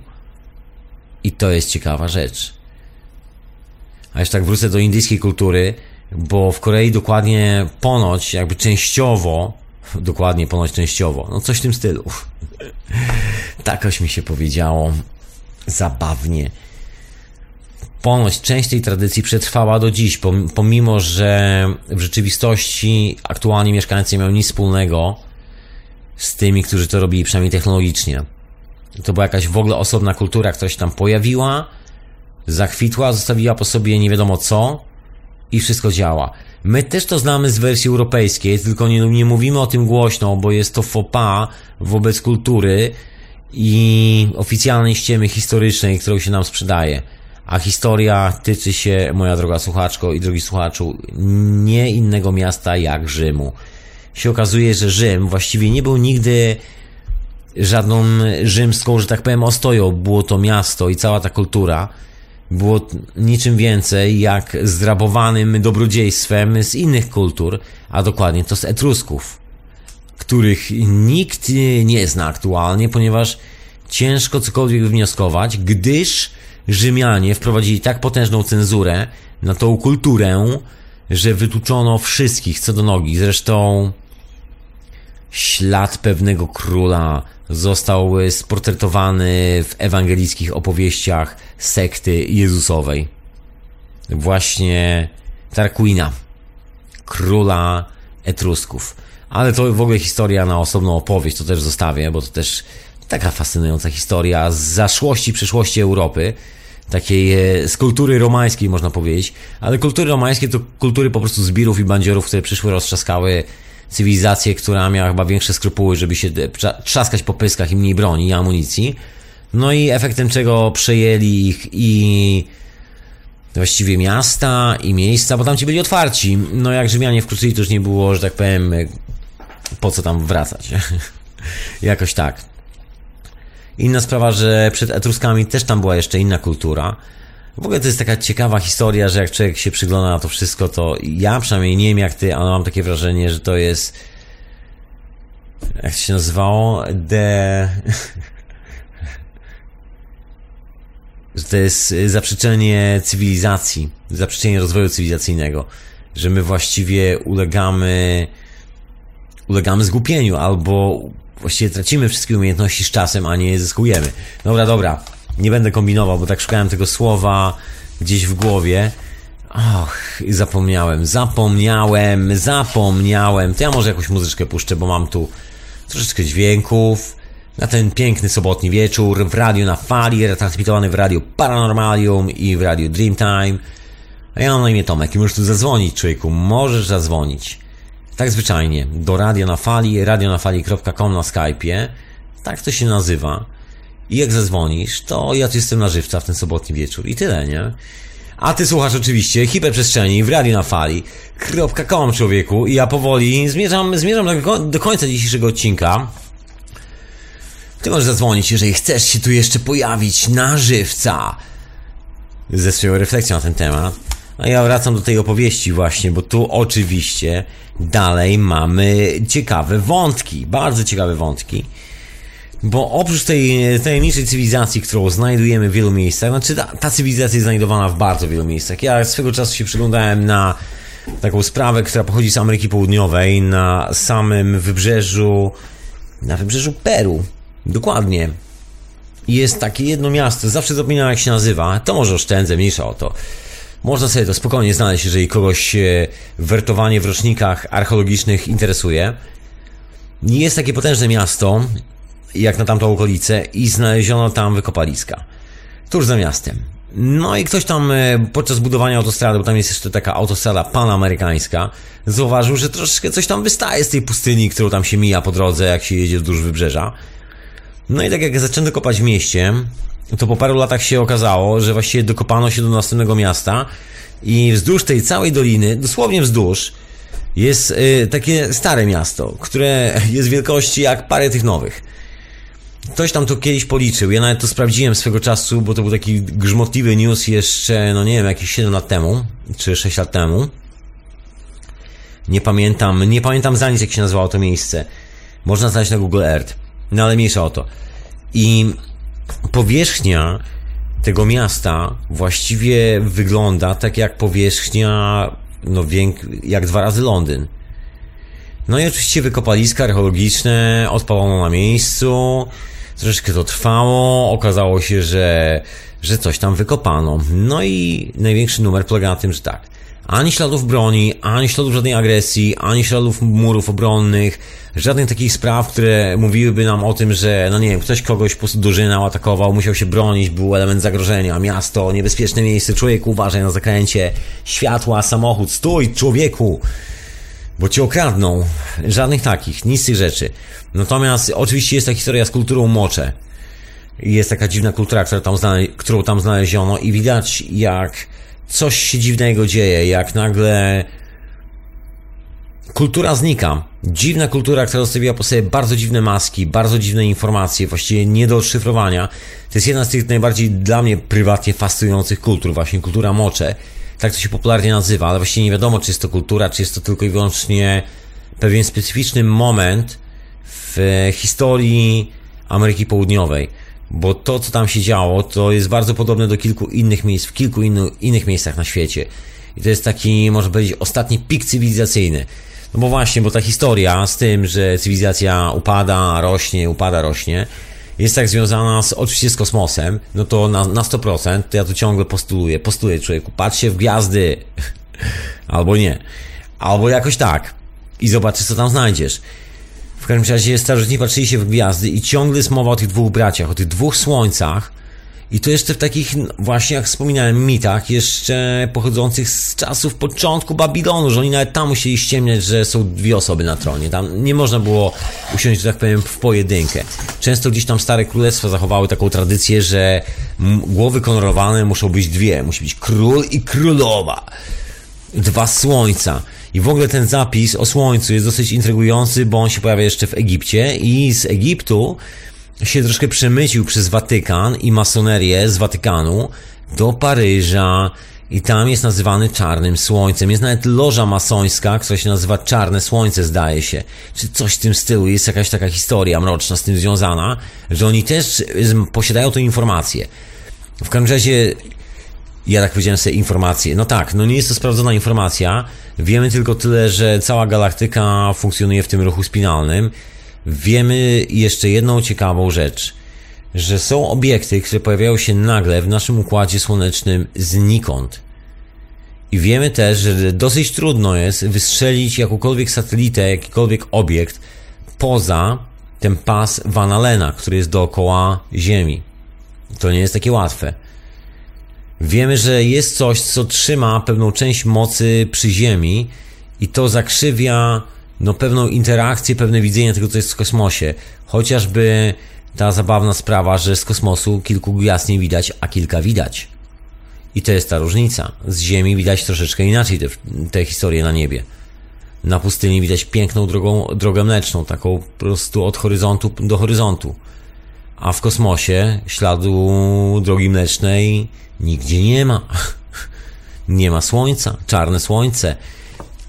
I to jest ciekawa rzecz. A jeszcze tak wrócę do indyjskiej kultury, bo w Korei dokładnie ponoć, jakby częściowo, dokładnie ponoć częściowo, no coś w tym stylu. Takoś mi się powiedziało zabawnie. Ponoć część tej tradycji przetrwała do dziś, pomimo że w rzeczywistości aktualnie mieszkańcy nie mają nic wspólnego z tymi, którzy to robili, przynajmniej technologicznie. To była jakaś w ogóle osobna kultura, która się tam pojawiła, zakwitła, zostawiła po sobie nie wiadomo co i wszystko działa. My też to znamy z wersji europejskiej, tylko nie, nie mówimy o tym głośno, bo jest to pas wobec kultury i oficjalnej ściemy historycznej, którą się nam sprzedaje. A historia tyczy się, moja droga słuchaczko i drogi słuchaczu, nie innego miasta jak Rzymu. Się okazuje, że Rzym właściwie nie był nigdy żadną rzymską, że tak powiem, ostoją. Było to miasto i cała ta kultura było niczym więcej jak zdrabowanym dobrodziejstwem z innych kultur, a dokładnie to z Etrusków, których nikt nie zna aktualnie, ponieważ ciężko cokolwiek wnioskować, gdyż Rzymianie wprowadzili tak potężną cenzurę na tą kulturę, że wytłuczono wszystkich co do nogi. Zresztą ślad pewnego króla został sportretowany w ewangelickich opowieściach sekty Jezusowej. Właśnie Tarquina, króla Etrusków. Ale to w ogóle historia na osobną opowieść, to też zostawię, bo to też taka fascynująca historia z zaszłości, przyszłości Europy. Takiej e, z kultury romańskiej można powiedzieć, ale kultury romańskie to kultury po prostu zbirów i bandziorów, które przyszły, roztrzaskały cywilizację, która miała chyba większe skrupuły, żeby się trzaskać po pyskach i mniej broni i amunicji. No i efektem czego przejęli ich i właściwie miasta i miejsca, bo tam ci byli otwarci. No jak Rzymianie wkrótce to już nie było, że tak powiem, po co tam wracać. Jakoś tak. Inna sprawa, że przed Etruskami też tam była jeszcze inna kultura. W ogóle to jest taka ciekawa historia, że jak człowiek się przygląda na to wszystko, to ja przynajmniej nie wiem jak ty, ale mam takie wrażenie, że to jest jak się nazywało? De... że to jest zaprzeczenie cywilizacji, zaprzeczenie rozwoju cywilizacyjnego, że my właściwie ulegamy ulegamy zgupieniu albo właściwie tracimy wszystkie umiejętności z czasem, a nie je zyskujemy. Dobra, dobra, nie będę kombinował, bo tak szukałem tego słowa gdzieś w głowie. Och, zapomniałem, zapomniałem, zapomniałem. To ja może jakąś muzyczkę puszczę, bo mam tu troszeczkę dźwięków. Na ten piękny sobotni wieczór w radiu na fali, retransmitowany w radiu Paranormalium i w radiu Dreamtime. A ja mam na imię Tomek i możesz tu zadzwonić, człowieku. Możesz zadzwonić. Tak zwyczajnie. Do radio na fali, radionafali.com na Skype'ie. Tak to się nazywa. I jak zadzwonisz, to ja tu jestem na żywca w ten sobotni wieczór. I tyle, nie? A ty słuchasz oczywiście hiperprzestrzeni w radio na fali.com człowieku i ja powoli zmierzam, zmierzam do, do końca dzisiejszego odcinka. Ty możesz zadzwonić, jeżeli chcesz się tu jeszcze pojawić na żywca ze swoją refleksją na ten temat. No ja wracam do tej opowieści właśnie, bo tu oczywiście dalej mamy ciekawe wątki, bardzo ciekawe wątki. Bo oprócz tej tajemniczej cywilizacji, którą znajdujemy w wielu miejscach, znaczy ta, ta cywilizacja jest znajdowana w bardzo wielu miejscach. Ja swego czasu się przyglądałem na taką sprawę, która pochodzi z Ameryki Południowej, na samym wybrzeżu, na wybrzeżu Peru. Dokładnie. Jest takie jedno miasto, zawsze zapominam jak się nazywa, to może oszczędzę, mniejsza o to. Można sobie to spokojnie znaleźć, jeżeli kogoś wertowanie w rocznikach archeologicznych interesuje. Jest takie potężne miasto, jak na tamtą okolicę, i znaleziono tam wykopaliska. Tuż za miastem. No i ktoś tam podczas budowania autostrady, bo tam jest jeszcze taka autostrada panamerykańska, zauważył, że troszeczkę coś tam wystaje z tej pustyni, którą tam się mija po drodze, jak się jedzie wzdłuż wybrzeża. No i tak jak zaczęto kopać w mieście, to po paru latach się okazało, że właściwie dokopano się do następnego miasta i wzdłuż tej całej doliny, dosłownie wzdłuż, jest y, takie stare miasto, które jest wielkości jak parę tych nowych. Ktoś tam to kiedyś policzył, ja nawet to sprawdziłem swego czasu, bo to był taki grzmotliwy news jeszcze, no nie wiem, jakieś 7 lat temu, czy 6 lat temu. Nie pamiętam, nie pamiętam za nic jak się nazywało to miejsce. Można znaleźć na Google Earth. No ale mniejsza o to. I powierzchnia tego miasta właściwie wygląda tak jak powierzchnia, no jak dwa razy Londyn. No i oczywiście wykopaliska archeologiczne odpalono na miejscu, troszeczkę to trwało, okazało się, że, że coś tam wykopano. No i największy numer polega na tym, że tak, ani śladów broni, ani śladów żadnej agresji, ani śladów murów obronnych, żadnych takich spraw, które mówiłyby nam o tym, że, no nie wiem, ktoś kogoś po prostu dożynał, atakował, musiał się bronić, był element zagrożenia, miasto, niebezpieczne miejsce, człowieku, uważaj na zakręcie, światła, samochód, stój, człowieku! Bo cię okradną. Żadnych takich, nic z tych rzeczy. Natomiast oczywiście jest ta historia z kulturą mocze. Jest taka dziwna kultura, tam którą tam znaleziono i widać jak coś się dziwnego dzieje, jak nagle kultura znika. Dziwna kultura, która zostawiła po sobie bardzo dziwne maski, bardzo dziwne informacje, właściwie nie do odszyfrowania. To jest jedna z tych najbardziej dla mnie prywatnie fascynujących kultur, właśnie kultura mocze. Tak to się popularnie nazywa, ale właściwie nie wiadomo, czy jest to kultura, czy jest to tylko i wyłącznie pewien specyficzny moment w historii Ameryki Południowej bo to, co tam się działo, to jest bardzo podobne do kilku innych miejsc, w kilku inny, innych miejscach na świecie. I to jest taki, można powiedzieć, ostatni pik cywilizacyjny. No bo właśnie, bo ta historia z tym, że cywilizacja upada, rośnie, upada, rośnie, jest tak związana z, oczywiście z kosmosem, no to na, na 100%, to ja to ciągle postuluję, postuluję człowieku, patrz się w gwiazdy, albo nie, albo jakoś tak i zobaczysz, co tam znajdziesz. W każdym razie starożytni patrzyli się w gwiazdy i ciągle jest mowa o tych dwóch braciach, o tych dwóch słońcach. I to jeszcze w takich, właśnie jak wspominałem, mitach, jeszcze pochodzących z czasów początku Babilonu, że oni nawet tam musieli ściemniać, że są dwie osoby na tronie. Tam nie można było usiąść, że tak powiem, w pojedynkę. Często gdzieś tam stare królestwa zachowały taką tradycję, że głowy konorowane muszą być dwie. Musi być król i królowa. Dwa słońca. I w ogóle ten zapis o Słońcu jest dosyć intrygujący, bo on się pojawia jeszcze w Egipcie i z Egiptu się troszkę przemycił przez Watykan i masonerię z Watykanu do Paryża i tam jest nazywany Czarnym Słońcem. Jest nawet loża masońska, która się nazywa Czarne Słońce, zdaje się. Czy coś w tym stylu. Jest jakaś taka historia mroczna z tym związana, że oni też posiadają tę informację. W każdym razie ja tak powiedziałem sobie informacje. No tak, no nie jest to sprawdzona informacja. Wiemy tylko tyle, że cała galaktyka funkcjonuje w tym ruchu spinalnym. Wiemy jeszcze jedną ciekawą rzecz, że są obiekty, które pojawiają się nagle w naszym układzie słonecznym znikąd. I wiemy też, że dosyć trudno jest wystrzelić jakąkolwiek satelitę, jakikolwiek obiekt poza ten pas Van Allena, który jest dookoła Ziemi. To nie jest takie łatwe. Wiemy, że jest coś, co trzyma pewną część mocy przy Ziemi i to zakrzywia no, pewną interakcję, pewne widzenie tego, co jest w kosmosie. Chociażby ta zabawna sprawa, że z kosmosu kilku gwiazd nie widać, a kilka widać. I to jest ta różnica. Z Ziemi widać troszeczkę inaczej te, te historie na niebie. Na pustyni widać piękną drogą, drogę mleczną, taką po prostu od horyzontu do horyzontu. A w kosmosie śladu drogi mlecznej nigdzie nie ma. nie ma słońca, czarne słońce.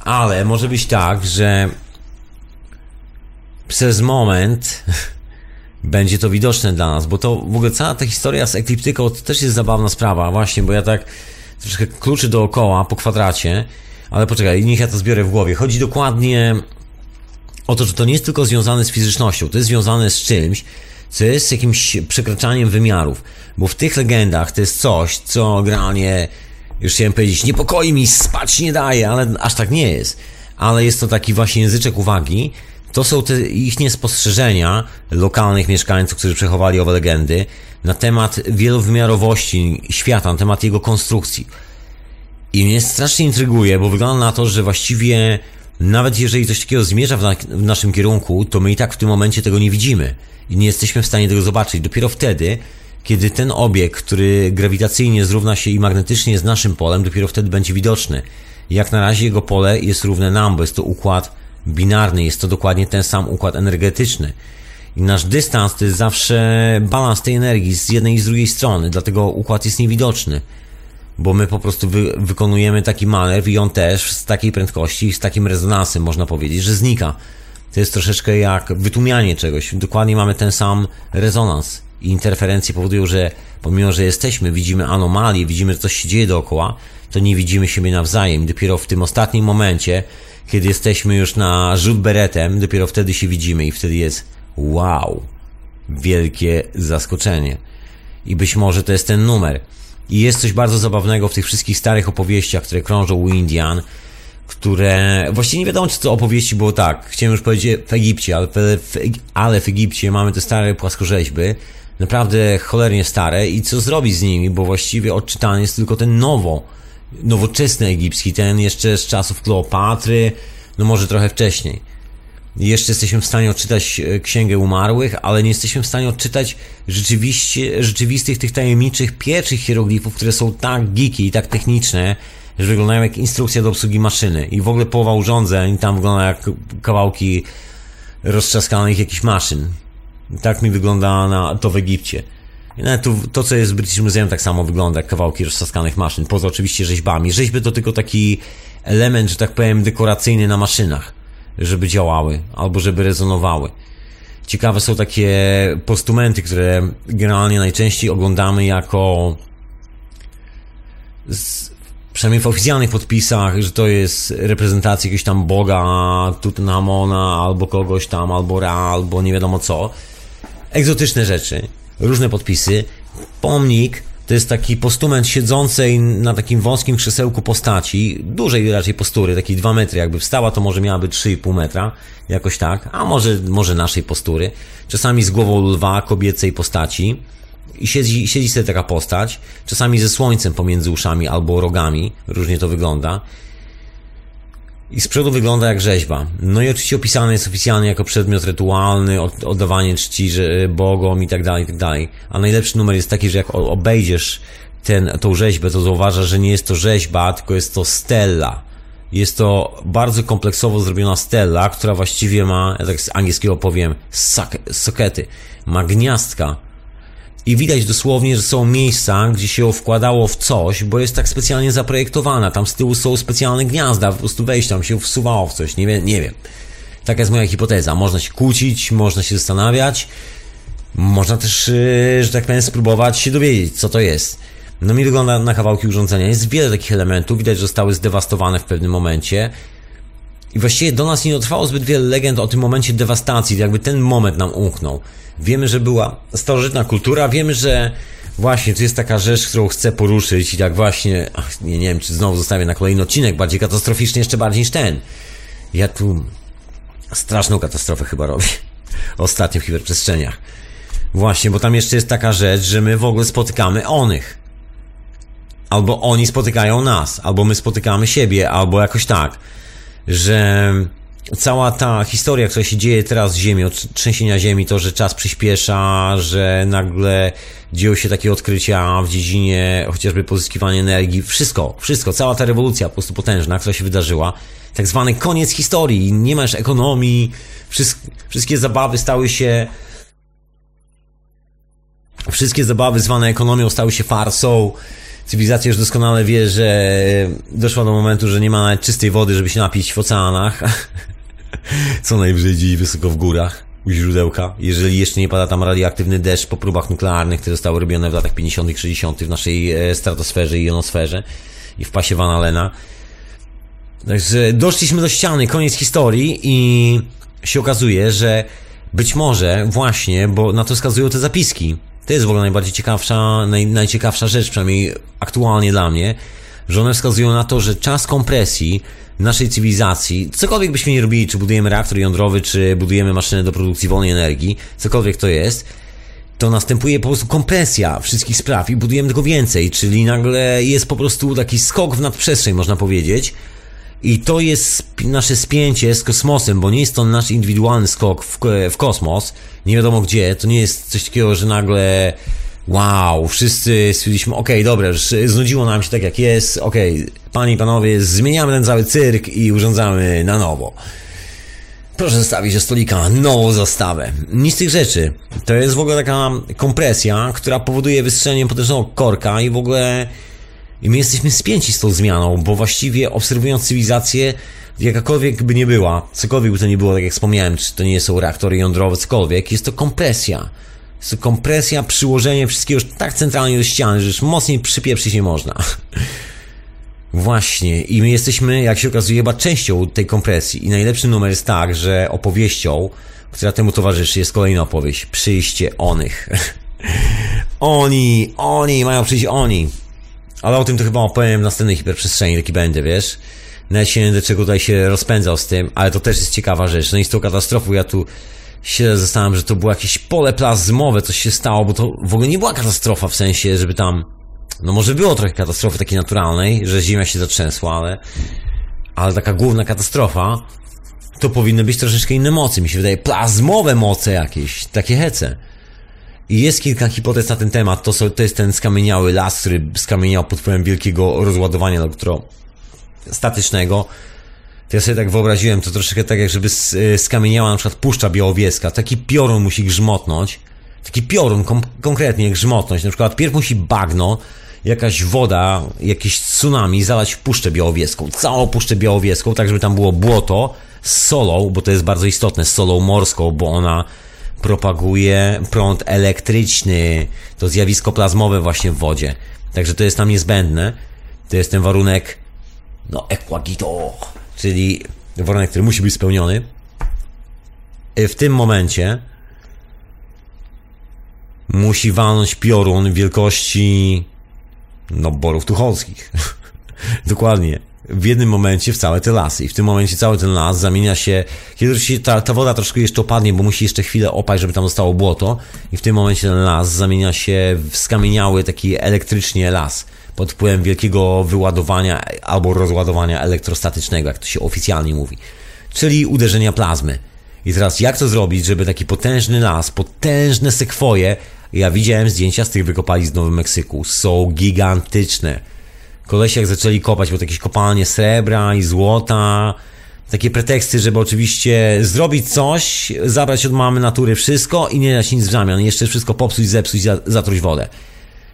Ale może być tak, że przez moment będzie to widoczne dla nas, bo to w ogóle cała ta historia z ekliptyką to też jest zabawna sprawa, właśnie, bo ja tak troszkę kluczy dookoła po kwadracie, ale poczekaj, niech ja to zbiorę w głowie. Chodzi dokładnie o to, że to nie jest tylko związane z fizycznością, to jest związane z czymś, co jest jakimś przekraczaniem wymiarów, bo w tych legendach to jest coś, co generalnie, już chciałem powiedzieć, niepokoi mi, spać nie daje, ale aż tak nie jest. Ale jest to taki właśnie języczek uwagi, to są te ich niespostrzeżenia lokalnych mieszkańców, którzy przechowali owe legendy na temat wielowymiarowości świata, na temat jego konstrukcji. I mnie strasznie intryguje, bo wygląda na to, że właściwie nawet jeżeli coś takiego zmierza w, na, w naszym kierunku, to my i tak w tym momencie tego nie widzimy i nie jesteśmy w stanie tego zobaczyć. Dopiero wtedy, kiedy ten obiekt, który grawitacyjnie zrówna się i magnetycznie z naszym polem, dopiero wtedy będzie widoczny. Jak na razie jego pole jest równe nam, bo jest to układ binarny, jest to dokładnie ten sam układ energetyczny. I nasz dystans to jest zawsze balans tej energii z jednej i z drugiej strony, dlatego układ jest niewidoczny. Bo my po prostu wy wykonujemy taki manewr i on też z takiej prędkości, z takim rezonansem, można powiedzieć, że znika. To jest troszeczkę jak wytłumianie czegoś. Dokładnie mamy ten sam rezonans. I interferencje powodują, że pomimo, że jesteśmy, widzimy anomalie, widzimy, że coś się dzieje dookoła, to nie widzimy siebie nawzajem. Dopiero w tym ostatnim momencie, kiedy jesteśmy już na rzut beretem, dopiero wtedy się widzimy i wtedy jest wow, wielkie zaskoczenie. I być może to jest ten numer. I jest coś bardzo zabawnego w tych wszystkich starych opowieściach, które krążą u Indian, które właściwie nie wiadomo, czy to opowieści było tak. Chciałem już powiedzieć w Egipcie, ale w, ale w Egipcie mamy te stare płaskorzeźby, naprawdę cholernie stare i co zrobić z nimi, bo właściwie odczytany jest tylko ten nowo, nowoczesny egipski, ten jeszcze z czasów Kleopatry, no może trochę wcześniej. Jeszcze jesteśmy w stanie odczytać e, Księgę Umarłych, ale nie jesteśmy w stanie odczytać rzeczywiście, rzeczywistych tych tajemniczych pierwszych hieroglifów, które są tak geeky i tak techniczne, że wyglądają jak instrukcja do obsługi maszyny. I w ogóle połowa urządzeń tam wygląda jak kawałki roztrzaskanych jakichś maszyn. Tak mi wygląda na to w Egipcie. Nawet to, to, co jest w British Museum, tak samo wygląda jak kawałki roztrzaskanych maszyn, poza oczywiście rzeźbami. Rzeźby to tylko taki element, że tak powiem, dekoracyjny na maszynach, żeby działały albo żeby rezonowały. Ciekawe są takie postumenty, które generalnie najczęściej oglądamy jako z, przynajmniej w oficjalnych podpisach, że to jest reprezentacja jakiegoś tam boga Tutnamona, albo kogoś tam, albo Ra, albo nie wiadomo co. Egzotyczne rzeczy, różne podpisy. Pomnik to jest taki postument siedzącej na takim wąskim krzesełku postaci, dużej raczej postury, taki 2 metry jakby wstała, to może miałaby 3,5 metra, jakoś tak, a może, może naszej postury. Czasami z głową lwa, kobiecej postaci i siedzi, siedzi sobie taka postać, czasami ze słońcem pomiędzy uszami albo rogami, różnie to wygląda. I z przodu wygląda jak rzeźba. No i oczywiście opisany jest oficjalnie jako przedmiot rytualny, oddawanie czci bogom i tak dalej, i tak dalej. A najlepszy numer jest taki, że jak obejdziesz ten, tą rzeźbę, to zauważasz, że nie jest to rzeźba, tylko jest to stella. Jest to bardzo kompleksowo zrobiona stella, która właściwie ma, tak z angielskiego powiem, sokety. Ma gniazdka, i widać dosłownie, że są miejsca, gdzie się ją wkładało w coś, bo jest tak specjalnie zaprojektowana. Tam z tyłu są specjalne gniazda, po prostu wejść tam się wsuwało w coś, nie wiem, nie wiem. Taka jest moja hipoteza. Można się kłócić, można się zastanawiać, można też, yy, że tak powiem, spróbować się dowiedzieć, co to jest. No mi wygląda na kawałki urządzenia. Jest wiele takich elementów, widać, że zostały zdewastowane w pewnym momencie. I właściwie do nas nie dotrwało zbyt wiele legend o tym momencie dewastacji, jakby ten moment nam umknął. Wiemy, że była starożytna kultura, wiemy, że właśnie to jest taka rzecz, którą chcę poruszyć i tak właśnie, ach, nie, nie wiem, czy znowu zostawię na kolejny odcinek, bardziej katastroficzny jeszcze bardziej niż ten. Ja tu straszną katastrofę chyba robię. Ostatnio w hiperprzestrzeniach. Właśnie, bo tam jeszcze jest taka rzecz, że my w ogóle spotykamy onych. Albo oni spotykają nas, albo my spotykamy siebie, albo jakoś tak, że cała ta historia, która się dzieje teraz z Ziemi, od trzęsienia Ziemi, to, że czas przyspiesza, że nagle dzieją się takie odkrycia w dziedzinie chociażby pozyskiwania energii, wszystko, wszystko, cała ta rewolucja po prostu potężna, która się wydarzyła, tak zwany koniec historii, nie masz ekonomii, wszystkie zabawy stały się Wszystkie zabawy zwane ekonomią stały się farsą. Cywilizacja już doskonale wie, że doszła do momentu, że nie ma nawet czystej wody, żeby się napić w oceanach. Co najwyżej gdzieś wysoko w górach, u źródełka. Jeżeli jeszcze nie pada tam radioaktywny deszcz po próbach nuklearnych, które zostały robione w latach 50 -tych, 60 w naszej e, stratosferze i jonosferze i w pasie Van Allena. Także doszliśmy do ściany, koniec historii i się okazuje, że być może właśnie, bo na to wskazują te zapiski. To jest w ogóle najbardziej ciekawsza, naj, najciekawsza rzecz, przynajmniej aktualnie dla mnie, że one wskazują na to, że czas kompresji naszej cywilizacji, cokolwiek byśmy nie robili, czy budujemy reaktor jądrowy, czy budujemy maszynę do produkcji wolnej energii, cokolwiek to jest, to następuje po prostu kompresja wszystkich spraw i budujemy tego więcej, czyli nagle jest po prostu taki skok w nadprzestrzeń, można powiedzieć, i to jest nasze spięcie z kosmosem, bo nie jest to nasz indywidualny skok w, w kosmos, nie wiadomo gdzie, to nie jest coś takiego, że nagle wow, wszyscy stwierdziliśmy, okej, okay, dobra, znudziło nam się tak jak jest, okej, okay, panie i panowie, zmieniamy ten cały cyrk i urządzamy na nowo. Proszę zostawić do stolika nową zastawę. Nic z tych rzeczy. To jest w ogóle taka kompresja, która powoduje wystrzelenie potężnego korka i w ogóle i my jesteśmy spięci z tą zmianą, bo właściwie obserwując cywilizację, jakakolwiek by nie była, cokolwiek by to nie było, tak jak wspomniałem, czy to nie są reaktory jądrowe, cokolwiek, jest to kompresja. Kompresja, przyłożenie wszystkiego tak centralnie do ściany, że już mocniej przypieprzyć nie można. Właśnie, i my jesteśmy, jak się okazuje, chyba częścią tej kompresji. I najlepszy numer jest tak, że opowieścią, która temu towarzyszy, jest kolejna opowieść. Przyjście onych. oni, oni, mają przyjść oni. Ale o tym to chyba opowiem w następnej hiperprzestrzeni, taki będę, wiesz? Nawet się nie wiem, dlaczego tutaj się rozpędzał z tym, ale to też jest ciekawa rzecz. No i z tą katastrofą ja tu się zastanawiam, że to było jakieś pole plazmowe, coś się stało, bo to w ogóle nie była katastrofa w sensie, żeby tam... No może było trochę katastrofy takiej naturalnej, że Ziemia się zatrzęsła, ale... Ale taka główna katastrofa to powinny być troszeczkę inne mocy, mi się wydaje. Plazmowe moce jakieś, takie hece. I jest kilka hipotez na ten temat. To, to jest ten skamieniały las, który skamieniał pod wpływem wielkiego rozładowania elektrostatycznego. To ja sobie tak wyobraziłem, to troszeczkę tak, jak żeby y, skamieniała na przykład Puszcza Białowieska. Taki piorun musi grzmotnąć. Taki piorun kom konkretnie grzmotnąć. Na przykład pierw musi bagno, jakaś woda, jakieś tsunami zalać Puszczę Białowieską. Całą Puszczę Białowieską, tak żeby tam było błoto z solą, bo to jest bardzo istotne, z solą morską, bo ona propaguje prąd elektryczny, to zjawisko plazmowe właśnie w wodzie. Także to jest nam niezbędne. To jest ten warunek, no, equagito, czyli warunek, który musi być spełniony. W tym momencie musi walnąć piorun wielkości, no, borów tucholskich. Dokładnie w jednym momencie w całe te lasy. I w tym momencie cały ten las zamienia się, kiedy się ta, ta woda troszkę jeszcze opadnie, bo musi jeszcze chwilę opaść, żeby tam zostało błoto. I w tym momencie ten las zamienia się w skamieniały taki elektrycznie las pod wpływem wielkiego wyładowania albo rozładowania elektrostatycznego, jak to się oficjalnie mówi. Czyli uderzenia plazmy. I teraz jak to zrobić, żeby taki potężny las, potężne sekwoje, ja widziałem zdjęcia z tych wykopali z Nowym Meksyku, są gigantyczne Kolesie jak zaczęli kopać, bo jakieś kopalnie srebra i złota, takie preteksty, żeby oczywiście zrobić coś, zabrać od mamy natury wszystko i nie dać nic w zamian, jeszcze wszystko popsuć, zepsuć, zatruć wodę.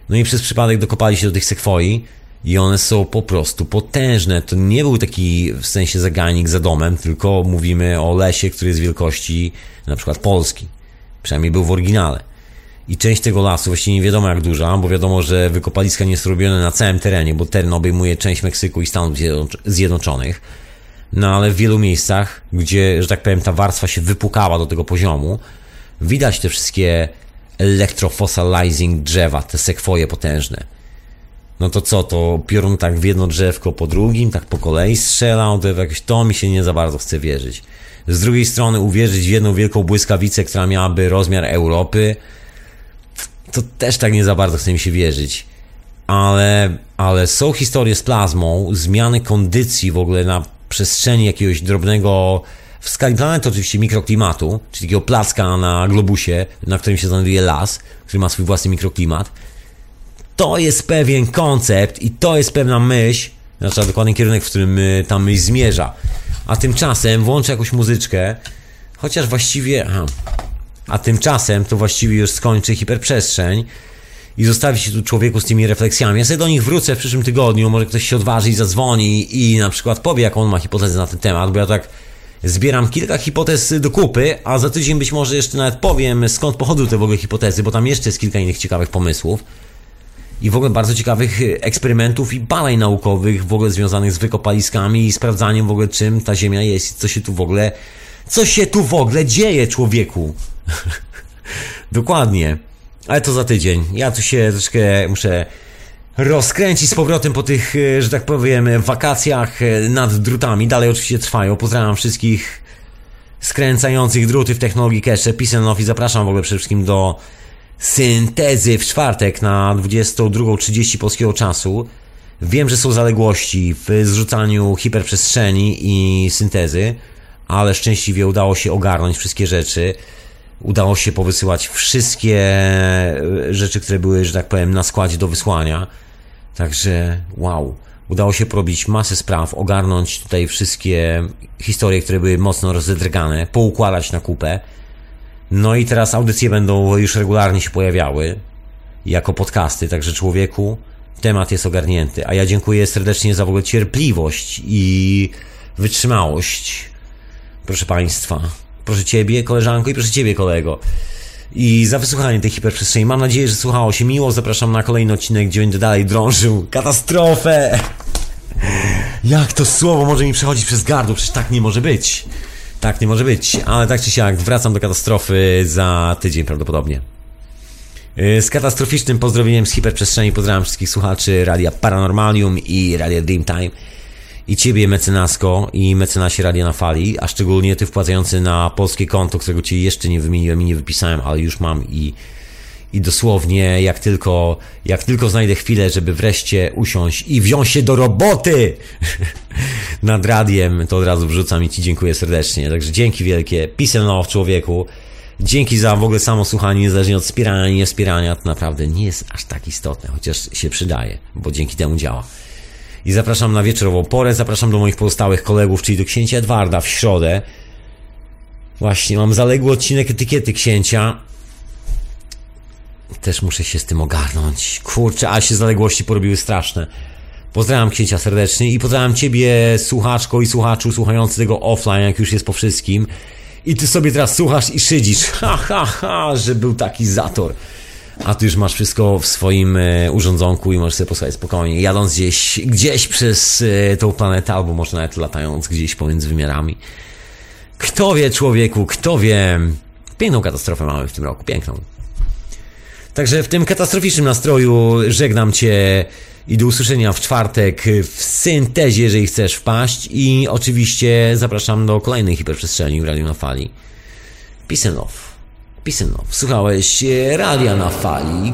No i przez przypadek dokopali się do tych sekwoi i one są po prostu potężne. To nie był taki w sensie zagajnik za domem, tylko mówimy o lesie, który jest wielkości na przykład Polski. Przynajmniej był w oryginale i część tego lasu, właściwie nie wiadomo jak duża, bo wiadomo, że wykopaliska nie są robione na całym terenie, bo teren obejmuje część Meksyku i Stanów Zjednoczonych. No ale w wielu miejscach, gdzie, że tak powiem, ta warstwa się wypukała do tego poziomu, widać te wszystkie electrofossilizing drzewa, te sekwoje potężne. No to co, to piorun tak w jedno drzewko po drugim, tak po kolei strzelał, to jakieś to mi się nie za bardzo chce wierzyć. Z drugiej strony uwierzyć w jedną wielką błyskawicę, która miałaby rozmiar Europy, to też tak nie za bardzo chce mi się wierzyć. Ale, ale są historie z plazmą, zmiany kondycji w ogóle na przestrzeni jakiegoś drobnego, w skali planety oczywiście mikroklimatu, czyli takiego placka na globusie, na którym się znajduje las, który ma swój własny mikroklimat. To jest pewien koncept i to jest pewna myśl, znaczy dokładny kierunek, w którym y, ta myśl zmierza. A tymczasem włączę jakąś muzyczkę, chociaż właściwie... Aha, A tymczasem to właściwie już skończy hiperprzestrzeń i zostawi się tu człowieku z tymi refleksjami. Ja sobie do nich wrócę w przyszłym tygodniu, może ktoś się odważy i zadzwoni i na przykład powie, jaką on ma hipotezę na ten temat, bo ja tak zbieram kilka hipotez do kupy, a za tydzień być może jeszcze nawet powiem, skąd pochodzą te w ogóle hipotezy, bo tam jeszcze jest kilka innych ciekawych pomysłów i w ogóle bardzo ciekawych eksperymentów i badań naukowych w ogóle związanych z wykopaliskami i sprawdzaniem w ogóle czym ta Ziemia jest, co się tu w ogóle, co się tu w ogóle dzieje człowieku. Dokładnie. Ale to za tydzień. Ja tu się troszkę muszę rozkręcić z powrotem po tych, e, że tak powiem, wakacjach e, nad drutami. Dalej oczywiście trwają. Pozdrawiam wszystkich skręcających druty w technologii cache. Peace i zapraszam w ogóle przede wszystkim do syntezy w czwartek na 22.30 polskiego czasu. Wiem, że są zaległości w zrzucaniu hiperprzestrzeni i syntezy, ale szczęśliwie udało się ogarnąć wszystkie rzeczy udało się powysyłać wszystkie e, rzeczy, które były, że tak powiem, na składzie do wysłania. Także wow. Udało się porobić masę spraw, ogarnąć tutaj wszystkie historie, które były mocno rozedrgane, poukładać na kupę. No i teraz audycje będą już regularnie się pojawiały jako podcasty, także człowieku, temat jest ogarnięty. A ja dziękuję serdecznie za w ogóle cierpliwość i wytrzymałość. Proszę Państwa, Proszę Ciebie, koleżanko, i proszę Ciebie, kolego. I za wysłuchanie tej hiperprzestrzeni. Mam nadzieję, że słuchało się miło. Zapraszam na kolejny odcinek, gdzie będę dalej drążył katastrofę. Jak to słowo może mi przechodzić przez gardło? Przecież tak nie może być. Tak nie może być. Ale tak czy siak, wracam do katastrofy za tydzień prawdopodobnie. Y, z katastroficznym pozdrowieniem z hiperprzestrzeni pozdrawiam wszystkich słuchaczy Radia Paranormalium i Radia Dreamtime i ciebie mecenasko i mecenasie Radia na Fali, a szczególnie ty wpłacający na polskie konto, którego ci jeszcze nie wymieniłem i nie wypisałem, ale już mam i, i dosłownie jak tylko, jak tylko znajdę chwilę, żeby wreszcie usiąść i wziąć się do roboty nad radiem, to od razu wrzucam i ci dziękuję serdecznie. Także dzięki wielkie. And love człowieku. Dzięki za w ogóle samo słuchanie, niezależnie od wspierania i niewspierania, to naprawdę nie jest aż tak istotne, chociaż się przydaje, bo dzięki temu działa i zapraszam na wieczorową porę, zapraszam do moich pozostałych kolegów, czyli do księcia Edwarda w środę. Właśnie, mam zaległy odcinek etykiety księcia. Też muszę się z tym ogarnąć. Kurczę, a się zaległości porobiły straszne. Pozdrawiam księcia serdecznie i pozdrawiam ciebie, słuchaczko i słuchaczu słuchający tego offline, jak już jest po wszystkim. I ty sobie teraz słuchasz i szydzisz. Ha, ha, ha, że był taki zator a ty już masz wszystko w swoim e, urządzonku i możesz sobie posłuchać spokojnie, jadąc gdzieś, gdzieś przez e, tą planetę, albo może nawet latając gdzieś pomiędzy wymiarami. Kto wie, człowieku, kto wie. Piękną katastrofę mamy w tym roku, piękną. Także w tym katastroficznym nastroju żegnam Cię i do usłyszenia w czwartek w syntezie, jeżeli chcesz wpaść. I oczywiście zapraszam do kolejnej hiperprzestrzeni w Radio na Fali. Peace and love. Pisano, słuchałeś radia na fali.com